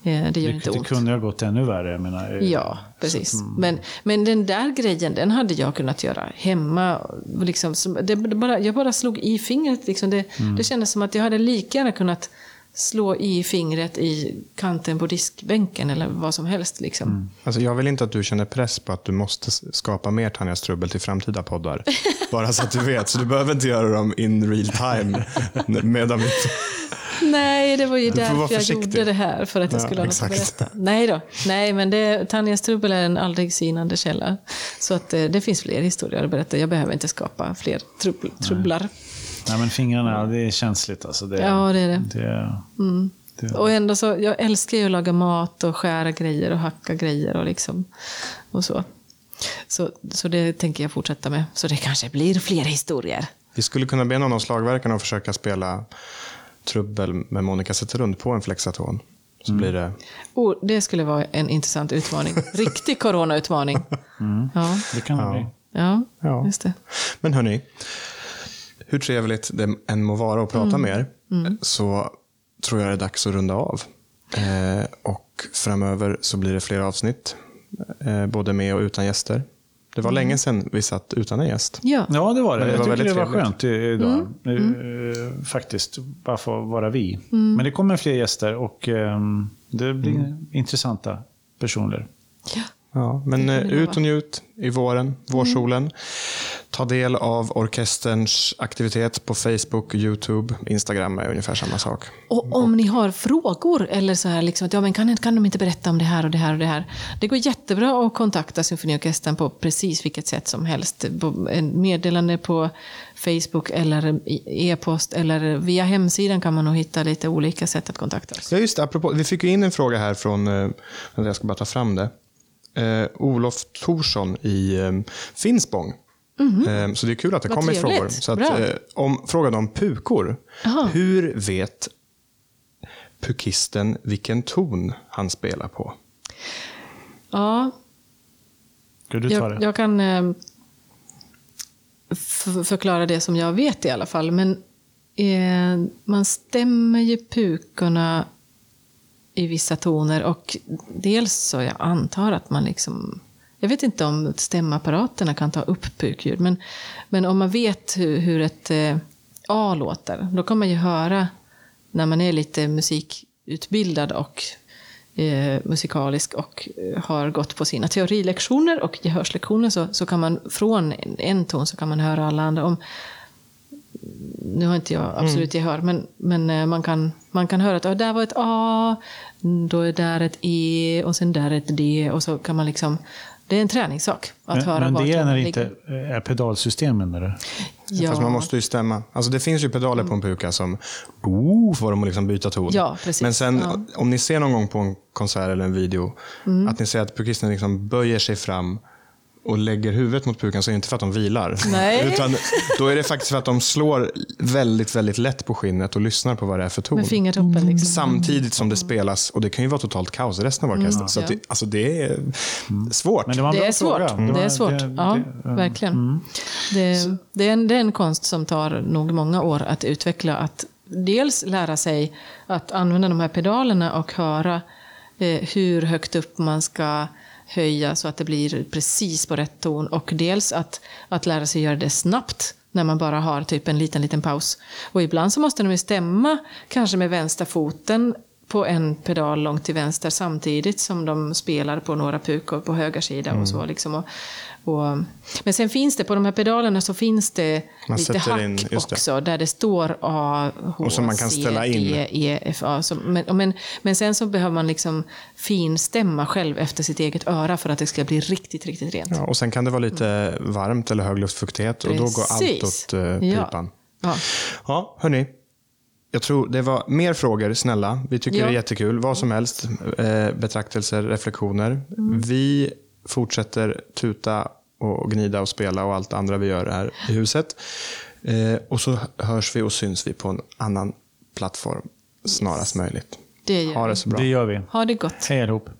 Eh, Det gör Det, inte det ont. kunde ha gått ännu värre. Jag menar, eh, Ja, precis. Men, men den där grejen, den hade jag kunnat göra hemma. Liksom, som- det, bara, jag bara slog i fingret. Liksom. Det, det kändes som att jag hade lika gärna kunnat slå i fingret i kanten på diskbänken eller vad som helst. Liksom. Alltså, jag vill inte att du känner press på att du måste skapa mer Tanjas trubbel till framtida poddar. Bara så att du vet. Så du behöver inte göra dem in real time. Medan vi... Nej, det var ju därför jag gjorde det här. För att jag Ja, skulle ha något att berätta. Nej då. Nej, men det, Tanjas trubbel är en aldrig sinande källa. Så att, eh, det finns fler historier att berätta. Jag behöver inte skapa fler trubbel, trubblar. Nej, men fingrarna, det är känsligt. Alltså. Det, Ja, det är det. det, det Och ändå så, jag älskar ju att laga mat och skära grejer och hacka grejer och liksom och så. Så, så det tänker jag fortsätta med. Så det kanske blir fler historier. Vi skulle kunna be någon av slagverkarna att försöka spela trubbel med Monica Zetterlund på en flexaton. Så blir det... Oh, det skulle vara en intressant utmaning. Riktig coronautmaning. Ja, det kan det bli. ja, Ja. just det. Men hörni, hur trevligt det än må vara att prata med er, så tror jag det är dags att runda av. Eh, och framöver så blir det fler avsnitt, eh, både med och utan gäster. Det var länge sedan vi satt utan en gäst. Ja, Ja, det var det. Men det jag var tycker väldigt det var trevligt. skönt idag. Eh, Faktiskt, bara få vara vi. Men det kommer fler gäster och ehm, det blir intressanta personer. ja. Ja, men eh, ut och njut i våren, vårsolen. Ta del av orkesterns aktivitet på Facebook, YouTube, Instagram är ungefär samma sak. Och om ni har frågor eller så här, liksom, att ja, men kan, kan de inte berätta om det här och det här och det här. Det går jättebra att kontakta Symfoniorkestern på precis vilket sätt som helst. Meddelande på Facebook eller e-post eller via hemsidan kan man nog hitta lite olika sätt att kontakta oss. Ja, just det. Apropå, vi fick ju in en fråga här från, eh, jag ska bara ta fram det. Eh, Olof Thorsson i eh, Finspång. Eh, så det är kul att det. Vad kommer trevligt. frågor. Så att, eh, om, frågan om pukor. Aha. Hur vet pukisten vilken ton han spelar på? Ja, Ska du ta jag, det? jag kan eh, f- förklara det som jag vet i alla fall. Men eh, man stämmer ju pukorna i vissa toner och dels så jag antar att man liksom jag vet inte om stämapparaterna kan ta upp pukljud, men, men om man vet hur, hur ett eh, A låter, då kan man ju höra när man är lite musikutbildad och eh, musikalisk och eh, har gått på sina teorilektioner och gehörslektioner så, så kan man från en, en ton så kan man höra alla andra. Om, nu har inte jag absolut gehör, men, men eh, man, kan, man kan höra att ja, där var ett A, då är där ett E och sen där ett D och så kan man liksom... Det är en träningssak att Men, höra men vart det är när det inte är pedalsystemen? Eller? Ja, Fast man måste ju stämma. Alltså det finns ju pedaler på en puka som oh, får dem att liksom byta ton. Ja, precis. Men sen Ja. Mm. om ni ser någon gång på en konsert eller en video att ni ser att pukisten liksom böjer sig fram och lägger huvudet mot pukan så är det inte för att de vilar. Nej. Utan då är det faktiskt för att de slår väldigt, väldigt lätt på skinnet och lyssnar på vad det är för ton. med fingertoppen liksom. Samtidigt som det spelas, och det kan ju vara totalt kaos i resten av orkestern. så att Mm. ja. det, alltså det är svårt. Men det var en Det är svårt. fråga. Det, var- är svårt. det- ja, det- verkligen. Det, det, är en, det är en konst som tar nog många år att utveckla. Att dels lära sig att använda de här pedalerna och höra eh, hur högt upp man ska höja så att det blir precis på rätt ton. Och dels att, att lära sig göra det snabbt när man bara har typ en liten, liten paus. Och ibland så måste de ju stämma, kanske med vänstra foten på en pedal långt till vänster samtidigt som de spelar på några pukor på höger sida och så. Liksom. Och, och, men sen finns det, på de här pedalerna så finns det Man lite hack in- just det. också där det står A, H, Och som man kan C, ställa in. D, E, F, A. Så, men, men, men sen så behöver man liksom finstämma själv efter sitt eget öra för att det ska bli riktigt, riktigt rent. Ja, och sen kan det vara lite varmt eller hög luftfuktighet och då går allt Precis. åt Ja. pipan. Ja. Ja, hörni. Jag tror det var mer frågor, snälla. Vi tycker Ja. det är jättekul. Vad som helst. Eh, betraktelser, reflektioner. Mm. Vi fortsätter tuta och gnida och spela och allt andra vi gör här i huset. Eh, och så hörs vi och syns vi på en annan plattform snarast möjligt. Det gör Ha vi. det så bra. Det gör vi. Ha det gott. Hej allihop.